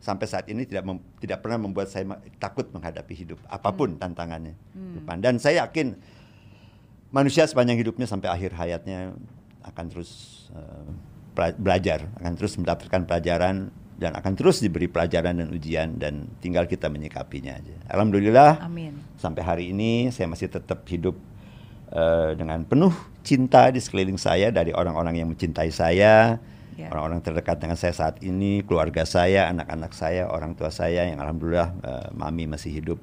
sampai saat ini tidak mem- tidak pernah membuat saya takut menghadapi hidup apa pun tantangannya. Hmm. Depan. Dan saya yakin manusia sepanjang hidupnya sampai akhir hayatnya akan terus pela- belajar, akan terus mendapatkan pelajaran dan akan terus diberi pelajaran dan ujian dan tinggal kita menyikapinya aja. Alhamdulillah Amin. sampai hari ini saya masih tetap hidup eh, dengan penuh cinta di sekeliling saya dari orang-orang yang mencintai saya, Ya. orang-orang terdekat dengan saya saat ini, keluarga saya, anak-anak saya, orang tua saya yang alhamdulillah eh, mami masih hidup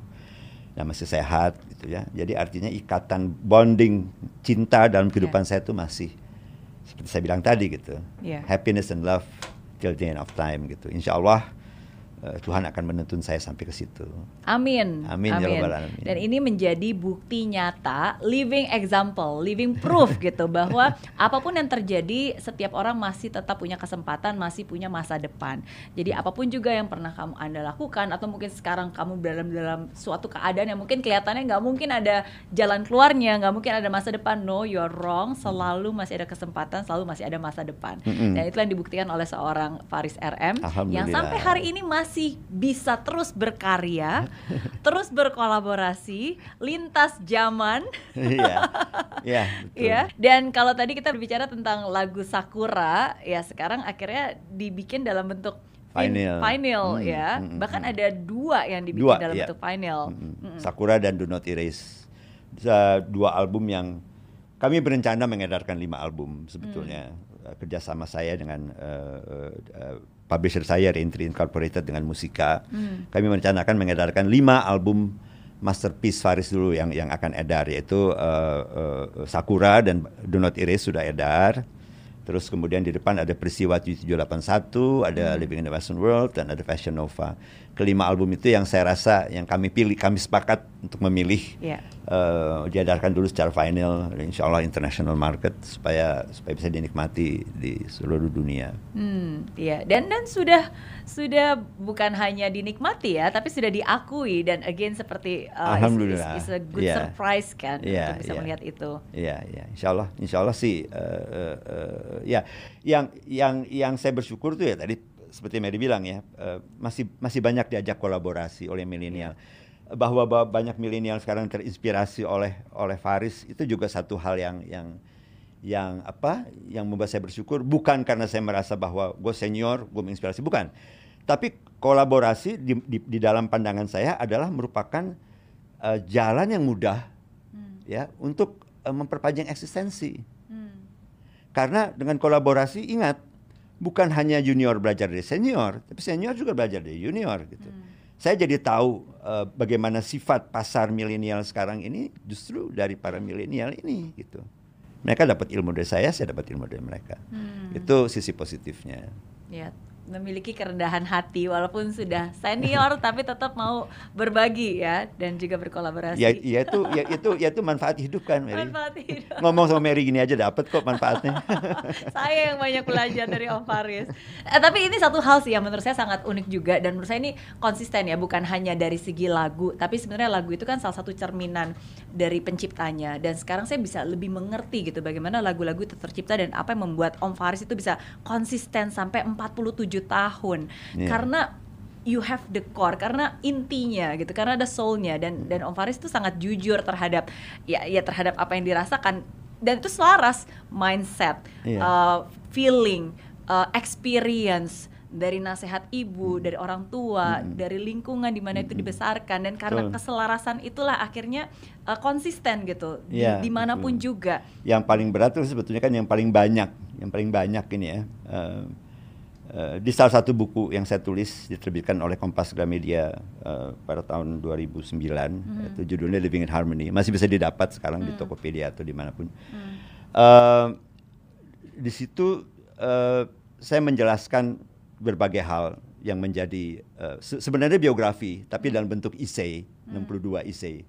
dan masih sehat gitu ya. Jadi artinya ikatan bonding cinta dalam kehidupan saya itu masih seperti saya bilang tadi gitu. Ya. Happiness and love till the end of time gitu. Insya Allah Tuhan akan menuntun saya sampai ke situ. Amin. Amin, ya Rabbal Alamin. Dan ini menjadi bukti nyata, living example, living proof gitu bahwa apa pun yang terjadi, setiap orang masih tetap punya kesempatan, masih punya masa depan. Jadi apa pun juga yang pernah kamu anda lakukan atau mungkin sekarang kamu dalam dalam suatu keadaan yang mungkin kelihatannya nggak mungkin ada jalan keluarnya, nggak mungkin ada masa depan. No, you're wrong. Selalu masih ada kesempatan, selalu masih ada masa depan. Mm-mm. Dan itu yang dibuktikan oleh seorang Faris RM yang sampai hari ini masih bisa terus berkarya, terus berkolaborasi, lintas zaman, Iya. Iya, betul. ya. Dan kalau tadi kita berbicara tentang lagu Sakura, ya sekarang akhirnya dibikin dalam bentuk Vinyl. vinyl, Hmm, ya. hmm, Bahkan hmm. ada dua yang dibikin Dua, dalam iya. bentuk vinyl. Mm-mm. Mm-mm. Sakura dan Do Not Erase. Dua album yang kami berencana mengedarkan lima album sebetulnya. Eh, Kerjasama saya dengan eh, eh, publisher saya Reentry Incorporated dengan Musika. Hmm. Kami merencanakan mengedarkan lima album masterpiece Faris dulu yang yang akan edar yaitu eh, eh, Sakura dan Do Not Erase sudah edar. Terus kemudian di depan ada Peristiwa 7781, ada Living in the Western World dan ada Fashion Nova. Kelima album itu yang saya rasa yang kami pilih, kami sepakat untuk memilih Ya. eh, diedarkan dulu secara vinyl, insya Allah international market supaya supaya bisa dinikmati di seluruh dunia. Hmm, iya. Dan dan sudah sudah bukan hanya dinikmati ya, tapi sudah diakui dan again seperti uh, Alhamdulillah. is, is a good Iya. surprise kan Iya, untuk bisa iya. melihat itu. Iya, iya, insya Allah, insya Allah sih, eh, eh, eh, ya, yang yang yang saya bersyukur tuh ya tadi seperti Mary bilang ya, eh, masih masih banyak diajak kolaborasi oleh milenial, bahwa, bahwa banyak milenial sekarang terinspirasi oleh oleh Faris itu juga satu hal yang yang yang apa, yang membuat saya bersyukur. Bukan karena saya merasa bahwa gue senior, gue menginspirasi, bukan, tapi kolaborasi di, di, di dalam pandangan saya adalah merupakan eh, jalan yang mudah Hmm, ya untuk eh, memperpanjang eksistensi. Karena dengan kolaborasi ingat bukan hanya junior belajar dari senior, tapi senior juga belajar dari junior gitu. hmm. Saya jadi tahu eh, bagaimana sifat pasar milenial sekarang ini justru dari para milenial ini gitu. Mereka dapat ilmu dari saya, saya dapat ilmu dari mereka. Hmm. Itu sisi positifnya. Ya, memiliki kerendahan hati walaupun sudah senior tapi tetap mau berbagi ya dan juga berkolaborasi. Ya, ya itu ya itu ya itu manfaat hidup kan, Mary. Manfaat hidup. Ngomong sama Mary gini aja dapat kok manfaatnya. saya yang banyak belajar dari Om Faris. Eh, tapi ini satu hal sih yang menurut saya sangat unik juga dan menurut saya ini konsisten ya, bukan hanya dari segi lagu, tapi sebenarnya lagu itu kan salah satu cerminan dari penciptanya. Dan sekarang saya bisa lebih mengerti gitu bagaimana lagu-lagu itu tercipta dan apa yang membuat Om Faris itu bisa konsisten sampai 47 tahun. Iya. Karena you have the core karena intinya gitu karena ada soulnya dan dan Om Faris itu sangat jujur terhadap ya ya terhadap apa yang dirasakan dan itu selaras mindset Iya. uh, feeling uh, experience dari nasihat ibu, dari orang tua, dari lingkungan di mana itu dibesarkan dan karena Betul. keselarasan itulah akhirnya uh, konsisten gitu di- Iya, di mana pun betul. juga. yang paling berat itu sebetulnya kan yang paling banyak, yang paling banyak ini ya. eh, eh, di salah satu buku yang saya tulis diterbitkan oleh Kompas Gramedia eh, pada tahun 2009, itu judulnya Living in Harmony, masih bisa didapat sekarang di Tokopedia atau di mana pun. Eh, di situ eh, saya menjelaskan berbagai hal yang menjadi eh, se- sebenarnya biografi, tapi dalam bentuk essay, 62 essay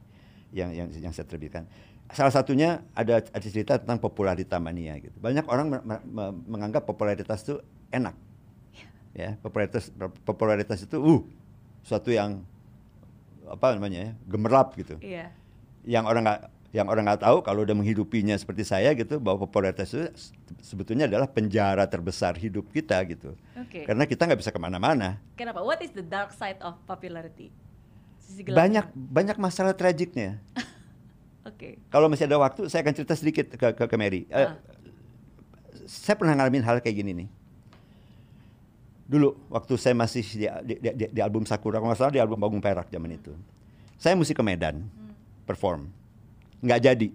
yang yang yang saya terbitkan. Salah satunya ada ada cerita tentang popularita mania gitu. Banyak orang me- me- me- menganggap popularitas itu enak. Ya, popularitas popularitas itu uh suatu yang apa namanya ya, gemerlap gitu. Iya. Yang orang nggak yang orang nggak tahu kalau udah menghidupinya seperti saya gitu bahwa popularitas itu se- sebetulnya adalah penjara terbesar hidup kita gitu. Oke. Karena kita nggak bisa ke mana-mana. Kenapa? What is the dark side of popularity? Sisi. Banyak banyak masalah tragiknya. Oke. Kalau masih ada waktu, saya akan cerita sedikit ke ke, ke Mary. Eh, Ah. Saya pernah ngalamin hal kayak gini nih. Dulu waktu saya masih di, di, di- di album Sakura, kalau nggak salah di album Bagong Perak zaman itu. Saya mesti ke Medan perform, nggak jadi,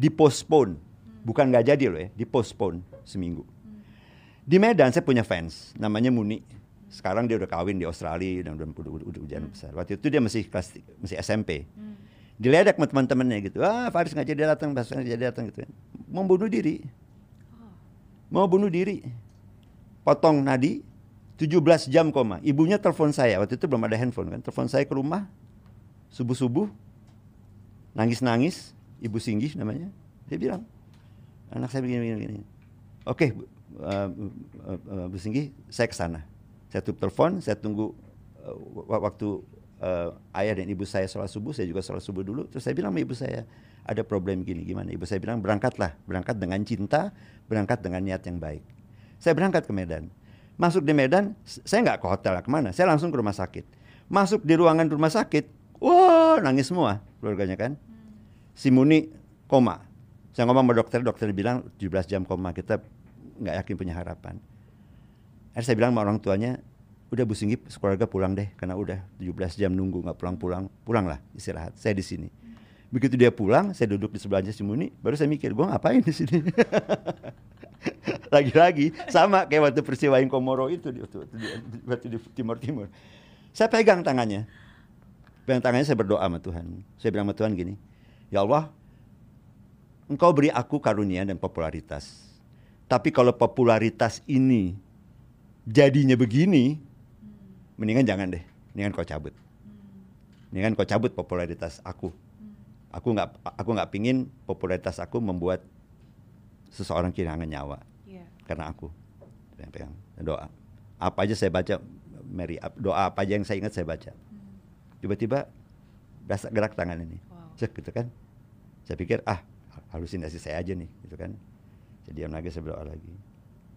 dipostpone, bukan nggak jadi loh ya, dipostpone seminggu. Di Medan saya punya fans, namanya Muni. Sekarang dia udah kawin di Australia, udah udah, udah, udah, udah ujian besar. Waktu itu dia masih kelas masih SMP. Diledek sama teman-temannya gitu. Ah, Faris nggak jadi datang, Faris nggak jadi datang gitu. Mau bunuh diri. Mau bunuh diri. Potong nadi, 17 jam koma. Ibunya telepon saya, waktu itu belum ada handphone kan. Telepon saya ke rumah, subuh-subuh, nangis-nangis, Ibu Singgih namanya. Dia bilang, anak saya begini, begini, begini. Oke, Bu, uh, uh, uh, Bu Singgih, saya ke sana. Saya tutup telepon, saya tunggu uh, wa- waktu uh, ayah dan ibu saya sholat subuh, saya juga sholat subuh dulu. Terus saya bilang sama ibu saya, ada problem gini, gimana? Ibu saya bilang, berangkatlah, berangkat dengan cinta, berangkat dengan niat yang baik. Saya berangkat ke Medan. Masuk di Medan, saya nggak ke hotel, ke mana? Saya langsung ke rumah sakit. Masuk di ruangan rumah sakit, wah nangis semua keluarganya kan. Si Muni koma. Saya ngomong sama dokter, dokter bilang 17 jam koma, kita nggak yakin punya harapan. Akhirnya saya bilang sama orang tuanya, udah Bu Singgi keluarga pulang deh, karena udah 17 jam nunggu nggak pulang-pulang, pulanglah istirahat, saya di sini. Begitu dia pulang, saya duduk di sebelahnya si Muni, baru saya mikir, gua ngapain di sini? Lagi-lagi sama kayak waktu peristiwa yang Komoro itu di, waktu, di- waktu di Timur Timur. Saya pegang tangannya, pegang tangannya saya berdoa sama Tuhan. Saya bilang sama Tuhan gini, ya Allah, Engkau beri aku karunia dan popularitas. Tapi kalau popularitas ini jadinya begini, mendingan jangan deh, mendingan kau cabut. Mendingan kau cabut popularitas aku. Aku nggak aku nggak pingin popularitas aku membuat seseorang kehilangan nyawa. Karena aku. Pegang doa. Apa aja saya baca, Mary, doa apa aja yang saya ingat saya baca. Tiba-tiba berasa gerak tangan ini, Wow. cek gitu kan. Saya pikir ah halusinasi saya aja nih, gitu kan. Saya diam lagi, saya berdoa lagi.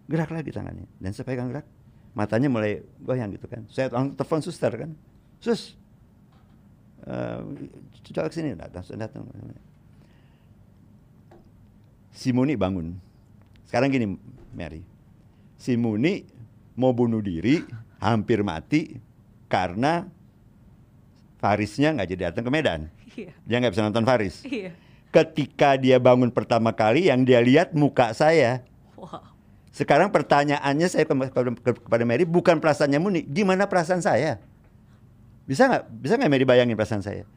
Gerak lagi tangannya, dan saya pegang gerak, matanya mulai goyang gitu kan. Saya langsung telepon suster kan, sus, eh, coba ke sini, datang, datang. Si Muni bangun. Sekarang gini, Mary. Si Muni mau bunuh diri, hampir mati karena Farisnya nggak jadi datang ke Medan. Iya. Dia nggak bisa nonton Faris. Iya. Ketika dia bangun pertama kali, yang dia lihat muka saya. Wow. Sekarang pertanyaannya saya ke- ke- ke- kepada Mary bukan perasaannya Muni, gimana perasaan saya? Bisa nggak? Bisa nggak Mary bayangin perasaan saya?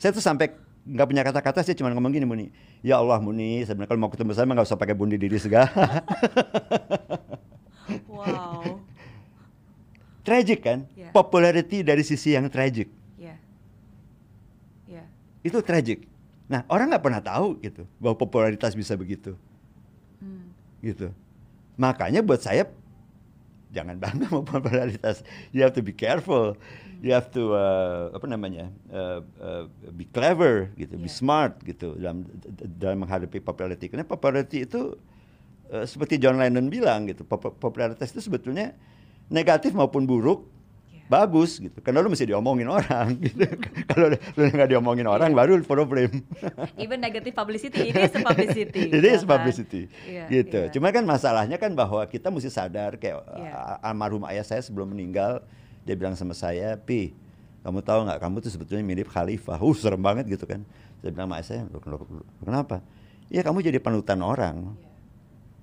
Saya tuh sampai nggak punya kata-kata, saya cuma ngomong gini Muni. Ya Allah Muni, sebenarnya kalau mau ketemu saya mah nggak usah pakai bunuh diri segala. Wow. tragic kan? Iya. Popularity dari sisi yang tragic. Itu tragic. Nah orang nggak pernah tahu gitu bahwa popularitas bisa begitu. Hmm. gitu. Makanya buat saya jangan bangga sama popularitas. You have to be careful. You have to uh, apa namanya? uh, uh, be clever gitu, be Yeah. smart gitu dalam dalam menghadapi popularity. Karena popularity itu uh, seperti John Lennon bilang gitu, pop- popularitas itu sebetulnya negatif maupun buruk Iya. Bagus gitu. Karena lu mesti diomongin orang gitu. Kalau lu nggak diomongin orang Iya. baru problem. Even negative publicity, ini publicity. Ini is ya kan? publicity. Iya, gitu. iya. Cuma kan masalahnya kan bahwa kita mesti sadar kayak Iya. uh, almarhum ayah saya sebelum meninggal dia bilang sama saya, "Pi, kamu tahu nggak kamu tuh sebetulnya mirip khalifah." Uh, serem banget gitu kan. Saya bilang sama ayah saya, "Loh, loh, loh, kenapa?" Ya kamu jadi panutan orang.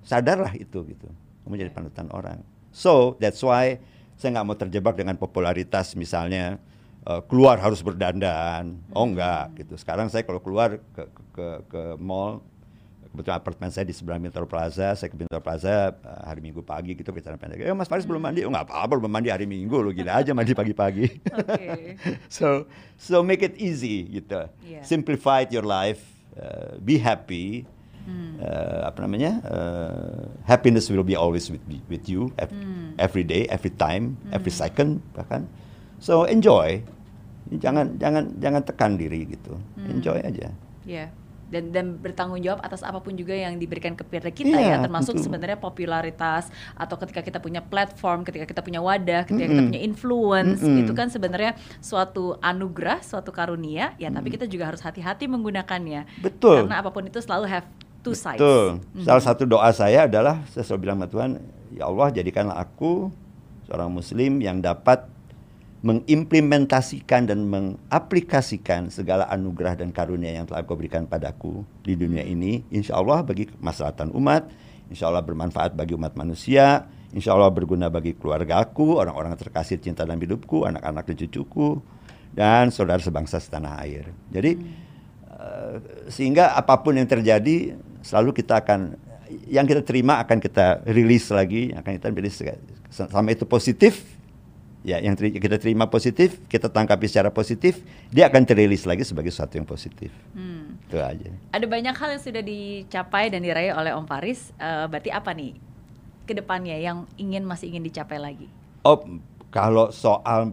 Sadarlah itu gitu. Kamu jadi panutan orang. So, that's why saya nggak mau terjebak dengan popularitas misalnya eh, keluar harus berdandan. Oh enggak gitu. Sekarang saya kalau keluar ke ke ke, ke mall kebetulan apartemen saya di sebelah Metro Plaza, saya ke Metro Plaza eh, hari Minggu pagi gitu kita pendek. Eh Mas Faris belum mandi? Oh nggak apa-apa belum mandi hari Minggu lo gila aja mandi pagi-pagi. So so make it easy gitu. Iya. Simplify your life, uh, be happy. Hmm. Uh, apa namanya? Uh, happiness will be always with with you ev- Hmm. every day, every time, every second bahkan. So enjoy. Jangan jangan jangan tekan diri gitu. Hmm. Enjoy aja. Ya. Dan dan bertanggung jawab atas apa pun juga yang diberikan kepada kita Iya, ya, termasuk tentu. sebenarnya popularitas atau ketika kita punya platform, ketika kita punya wadah, ketika kita Mm-mm. punya influence, Mm-mm. itu kan sebenarnya suatu anugerah, suatu karunia, ya tapi kita juga harus hati-hati menggunakannya. Betul. Karena apa pun itu selalu have two sides. Betul. Mhm. Salah satu doa saya adalah saya selalu bilang sama Tuhan, ya Allah jadikanlah aku seorang muslim yang dapat mengimplementasikan dan mengaplikasikan segala anugerah dan karunia yang telah kau berikan padaku di dunia ini. Insya Allah bagi kemaslahatan umat, insya Allah bermanfaat bagi umat manusia, insya Allah berguna bagi keluargaku, orang-orang terkasih cinta dalam hidupku, anak-anak dan cucuku, dan saudara sebangsa setanah air. Jadi Eh, sehingga apa pun yang terjadi selalu kita akan yang kita terima akan kita rilis lagi akan kita rilis sama itu positif ya yang teri- kita terima positif kita tangkapi secara positif dia akan terilis lagi sebagai sesuatu yang positif Hmm. itu aja Ada banyak hal yang sudah dicapai dan diraih oleh Om Faris. Eh, berarti apa nih ke depannya yang ingin masih ingin dicapai lagi? oh kalau soal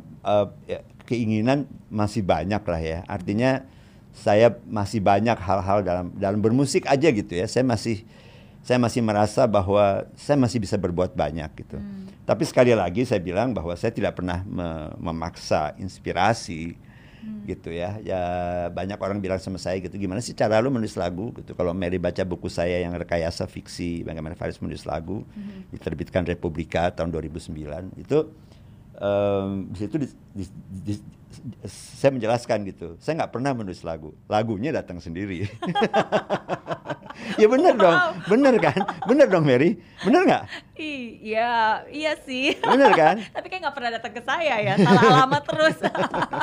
ya, keinginan masih banyak lah ya artinya saya masih banyak hal-hal dalam dalam bermusik aja gitu ya. Saya masih saya masih merasa bahwa saya masih bisa berbuat banyak gitu. Tapi sekali lagi saya bilang bahwa saya tidak pernah me- memaksa inspirasi gitu ya. Ya banyak orang bilang sama saya gitu gimana sih cara lu menulis lagu? Gitu. Kalau Mary baca buku saya yang rekayasa fiksi bagaimana Faris menulis lagu diterbitkan Republika tahun 2009 itu em, di situ di- di- di- saya menjelaskan gitu. Saya nggak pernah menulis lagu. Lagunya datang sendiri. Ya bener dong. Bener kan? Bener dong Mary. Bener nggak? Iya, iya sih. bener kan? Tapi kayak nggak pernah datang ke saya ya, salah alamat terus.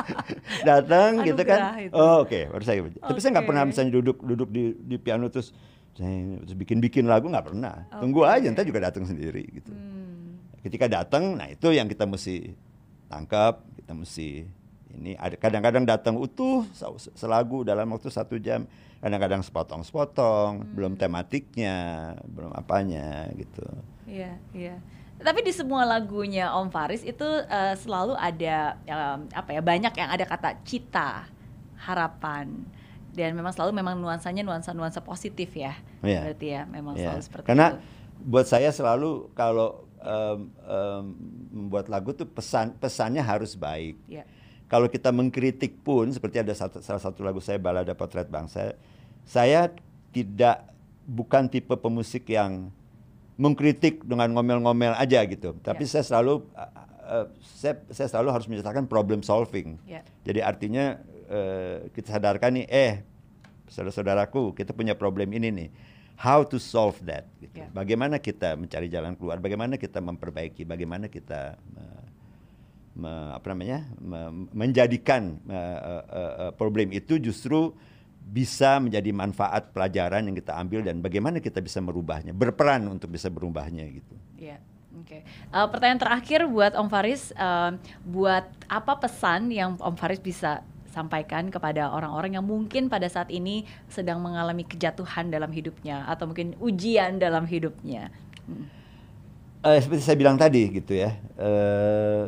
datang gitu kan? itu. oh oke. Baru saya tapi saya nggak pernah misalnya duduk duduk di di piano terus saya terus bikin bikin lagu. Nggak pernah. Tunggu Oke. aja ntar juga datang sendiri gitu. Hmm, ketika datang nah itu yang kita mesti tangkap kita mesti ini ada kadang-kadang datang utuh se- selagu dalam waktu satu jam kadang-kadang sepotong-sepotong belum tematiknya belum apanya gitu Iya, iya. Tapi di semua lagunya Om Faris itu eh, selalu ada em, apa ya banyak yang ada kata cita, harapan dan memang selalu memang nuansanya nuansa-nuansa positif ya. Iya. Berarti ya memang Ya, selalu seperti karena itu. buat saya selalu kalau em, em, membuat lagu tuh pesan pesannya harus baik Ya. Kalau kita mengkritik pun seperti ada satu, salah satu lagu saya balada potret bangsa saya tidak bukan tipe pemusik yang mengkritik dengan ngomel-ngomel aja gitu tapi Ya. saya selalu uh, uh, saya saya selalu harus menyatakan problem solving Ya. jadi artinya eh, kita sadarkan nih eh saudara-saudaraku kita punya problem ini nih how to solve that gitu. Ya. bagaimana kita mencari jalan keluar bagaimana kita memperbaiki bagaimana kita eh, me- apa namanya me- menjadikan eh, eh, eh, problem itu justru bisa menjadi manfaat pelajaran yang kita ambil dan bagaimana kita bisa merubahnya berperan untuk bisa berubahnya gitu Iya, oke. Eh, pertanyaan terakhir buat Om Faris, eh, buat apa pesan yang Om Faris bisa sampaikan kepada orang-orang yang mungkin pada saat ini sedang mengalami kejatuhan dalam hidupnya atau mungkin ujian dalam hidupnya? Hmm. Eh, seperti saya bilang tadi gitu ya. eh,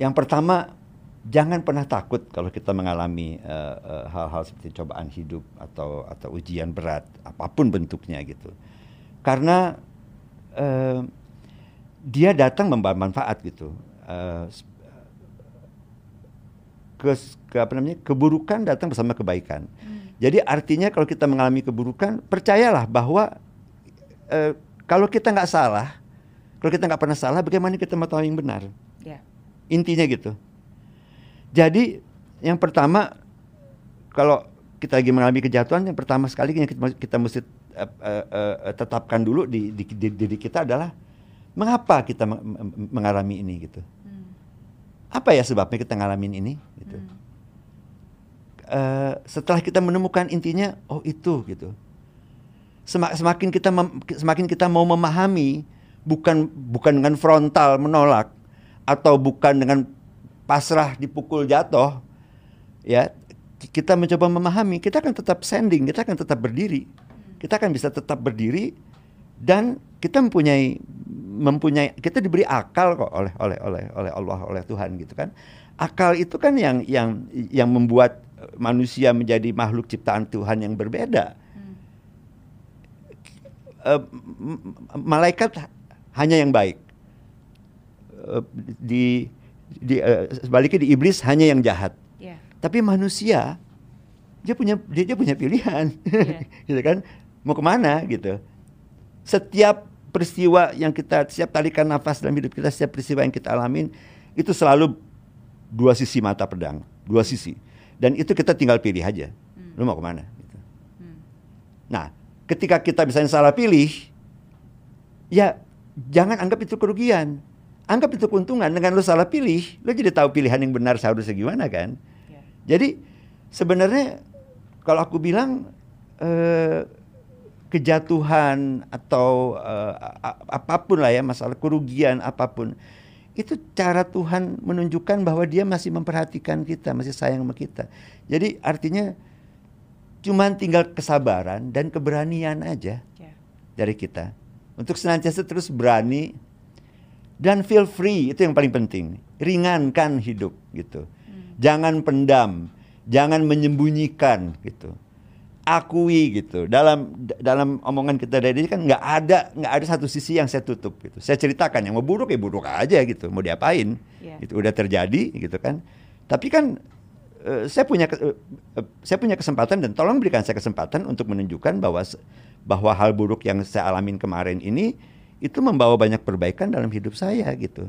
yang pertama jangan pernah takut kalau kita mengalami eh, eh, hal-hal seperti cobaan hidup atau atau ujian berat apa pun bentuknya gitu. Karena eh, dia datang membawa manfaat gitu. S- ke, ke apa namanya keburukan datang bersama kebaikan. Jadi artinya kalau kita mengalami keburukan, percayalah bahwa eh, kalau kita nggak salah, kalau kita nggak pernah salah, bagaimana kita mau tahu yang benar? Ya. Intinya gitu. Jadi yang pertama kalau kita lagi mengalami kejatuhan, yang pertama sekali yang kita, kita mesti uh, uh, uh, tetapkan dulu di, di, di diri kita adalah mengapa kita meng- meng- mengalami ini gitu. Hmm. Apa ya sebabnya kita ngalamin ini gitu. Hmm. Eh, setelah kita menemukan intinya, oh itu gitu. Semak- Semakin kita mem- semakin kita mau memahami, bukan bukan dengan frontal menolak atau bukan dengan pasrah dipukul jatuh, ya kita mencoba memahami, kita akan tetap standing, kita akan tetap berdiri, kita akan bisa tetap berdiri dan kita mempunyai mempunyai kita diberi akal kok oleh oleh oleh oleh Allah oleh Tuhan gitu kan. Akal itu kan yang yang yang membuat manusia menjadi makhluk ciptaan Tuhan yang berbeda. Hmm. Eh, malaikat hanya yang baik di di eh, sebaliknya di iblis hanya yang jahat Ya. tapi manusia dia punya dia, dia punya pilihan, Iya. gitu kan? Mau ke mana gitu? Setiap peristiwa yang kita setiap tarikan nafas dalam hidup kita, setiap peristiwa yang kita alamin itu selalu dua sisi mata pedang, dua sisi. Dan itu kita tinggal pilih aja. Hmm. Lu mau ke mana? Gitu. Hmm. Nah, ketika kita misalnya salah pilih, ya jangan anggap itu kerugian. Anggap itu keuntungan. Dengan lu salah pilih, lu jadi tahu pilihan yang benar seharusnya gimana kan? Ya. Jadi sebenarnya kalau aku bilang eh, kejatuhan atau eh, apa pun lah ya masalah kerugian apa pun itu cara Tuhan menunjukkan bahwa Dia masih memperhatikan kita, masih sayang sama kita. Jadi artinya cuman tinggal kesabaran dan keberanian aja Ya. dari kita untuk senantiasa terus berani dan feel free itu yang paling penting. Ringankan hidup gitu. Jangan pendam jangan menyembunyikan gitu. Akui gitu. Dalam dalam omongan kita dari ini kan nggak ada nggak ada satu sisi yang saya tutup gitu. Saya ceritakan yang mau buruk ya buruk aja gitu. Mau diapain? Iya. itu udah terjadi gitu kan. Tapi kan eh, saya punya eh, saya punya kesempatan dan tolong berikan saya kesempatan untuk menunjukkan bahwa bahwa hal buruk yang saya alamin kemarin ini itu membawa banyak perbaikan dalam hidup saya gitu.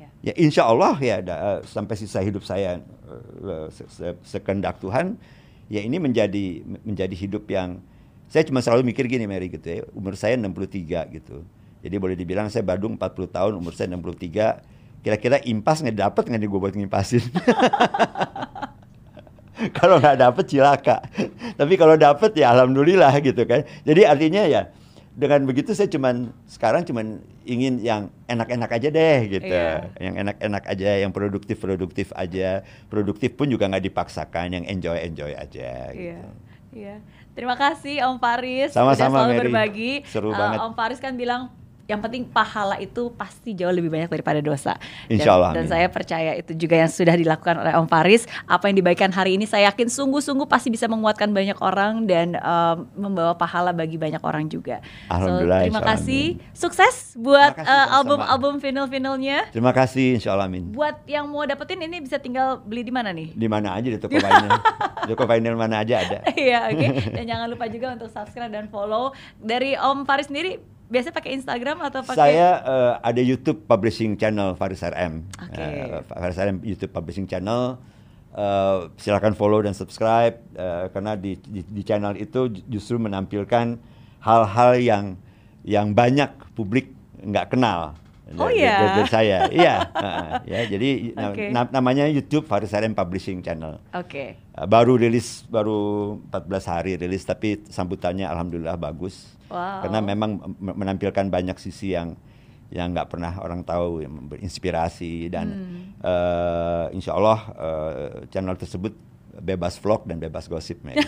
Ya. ya insya Allah ya da- eh, sampai sisa hidup saya eh, se- se- sekendak Tuhan ya ini menjadi menjadi hidup yang saya cuma selalu mikir gini Mary gitu ya umur saya 63 gitu. Jadi boleh dibilang saya Badung 40 tahun umur saya 63 kira-kira impas nggak dapet nggak nih gue buat ngimpasin? Kalau nggak dapet cilaka. Tapi kalau dapet ya alhamdulillah gitu kan. Jadi artinya ya dengan begitu saya cuman sekarang cuman ingin yang enak-enak aja deh gitu Iya. yang enak-enak aja yang produktif-produktif aja produktif pun juga nggak dipaksakan yang enjoy-enjoy aja Iya. gitu. Iya. Terima kasih Om Faris Sama-sama, sudah selalu Mary. berbagi. Seru Eh, banget. Om Faris kan bilang yang penting pahala itu pasti jauh lebih banyak daripada dosa. Dan- Insya Allah, Dan, saya percaya itu juga yang sudah dilakukan oleh Om Faris. Apa yang dibagikan hari ini saya yakin sungguh-sungguh pasti bisa menguatkan banyak orang dan em, membawa pahala bagi banyak orang juga. Alhamdulillah, So, terima kasih. Sukses buat album-album vinyl-vinylnya. terima kasih insya Allah amin Buat yang mau dapetin ini bisa tinggal beli di mana nih? di mana aja di toko vinyl di toko vinyl mana aja ada Iya, oke. Dan jangan lupa juga untuk subscribe dan follow. Dari Om Faris sendiri biasanya pakai Instagram atau pakai Saya eh, ada YouTube publishing channel Faris RM. Oke. Eh, Faris RM YouTube publishing channel. Eh, silakan follow dan subscribe eh, karena di, di di channel itu ju- justru menampilkan hal-hal yang yang banyak publik nggak kenal. Oh, iya? dari- dari saya, iya, ya. Jadi na- namanya YouTube Faris RM Publishing Channel. Oke. Eh, baru rilis baru 14 hari rilis tapi sambutannya alhamdulillah bagus Wow. karena memang menampilkan banyak sisi yang yang nggak pernah orang tahu yang berinspirasi dan Hmm. eh, insya Allah eh, channel tersebut bebas vlog dan bebas gosip Mary.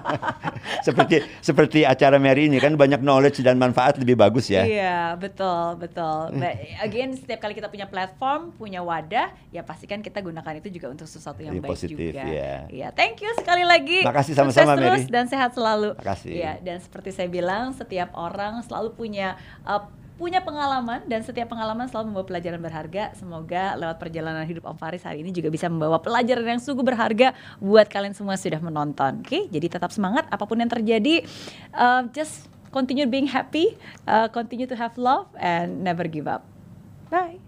seperti seperti acara Mary ini kan banyak knowledge dan manfaat lebih bagus ya Iya, betul, betul. But again, setiap kali kita punya platform, punya wadah, ya pastikan kita gunakan itu juga untuk sesuatu yang Yang baik positif, juga. iya. Iya, thank you sekali lagi. Makasih sama-sama, terus Mary. dan sehat selalu. Makasih. Iya, dan seperti saya bilang, setiap orang selalu punya uh, punya pengalaman dan setiap pengalaman selalu membawa pelajaran berharga. Semoga lewat perjalanan hidup Om Faris hari ini juga bisa membawa pelajaran yang sungguh berharga buat kalian semua sudah menonton. Oke, jadi tetap semangat apa pun yang terjadi. Uh, just continue being happy, uh, continue to have love, and never give up. Bye.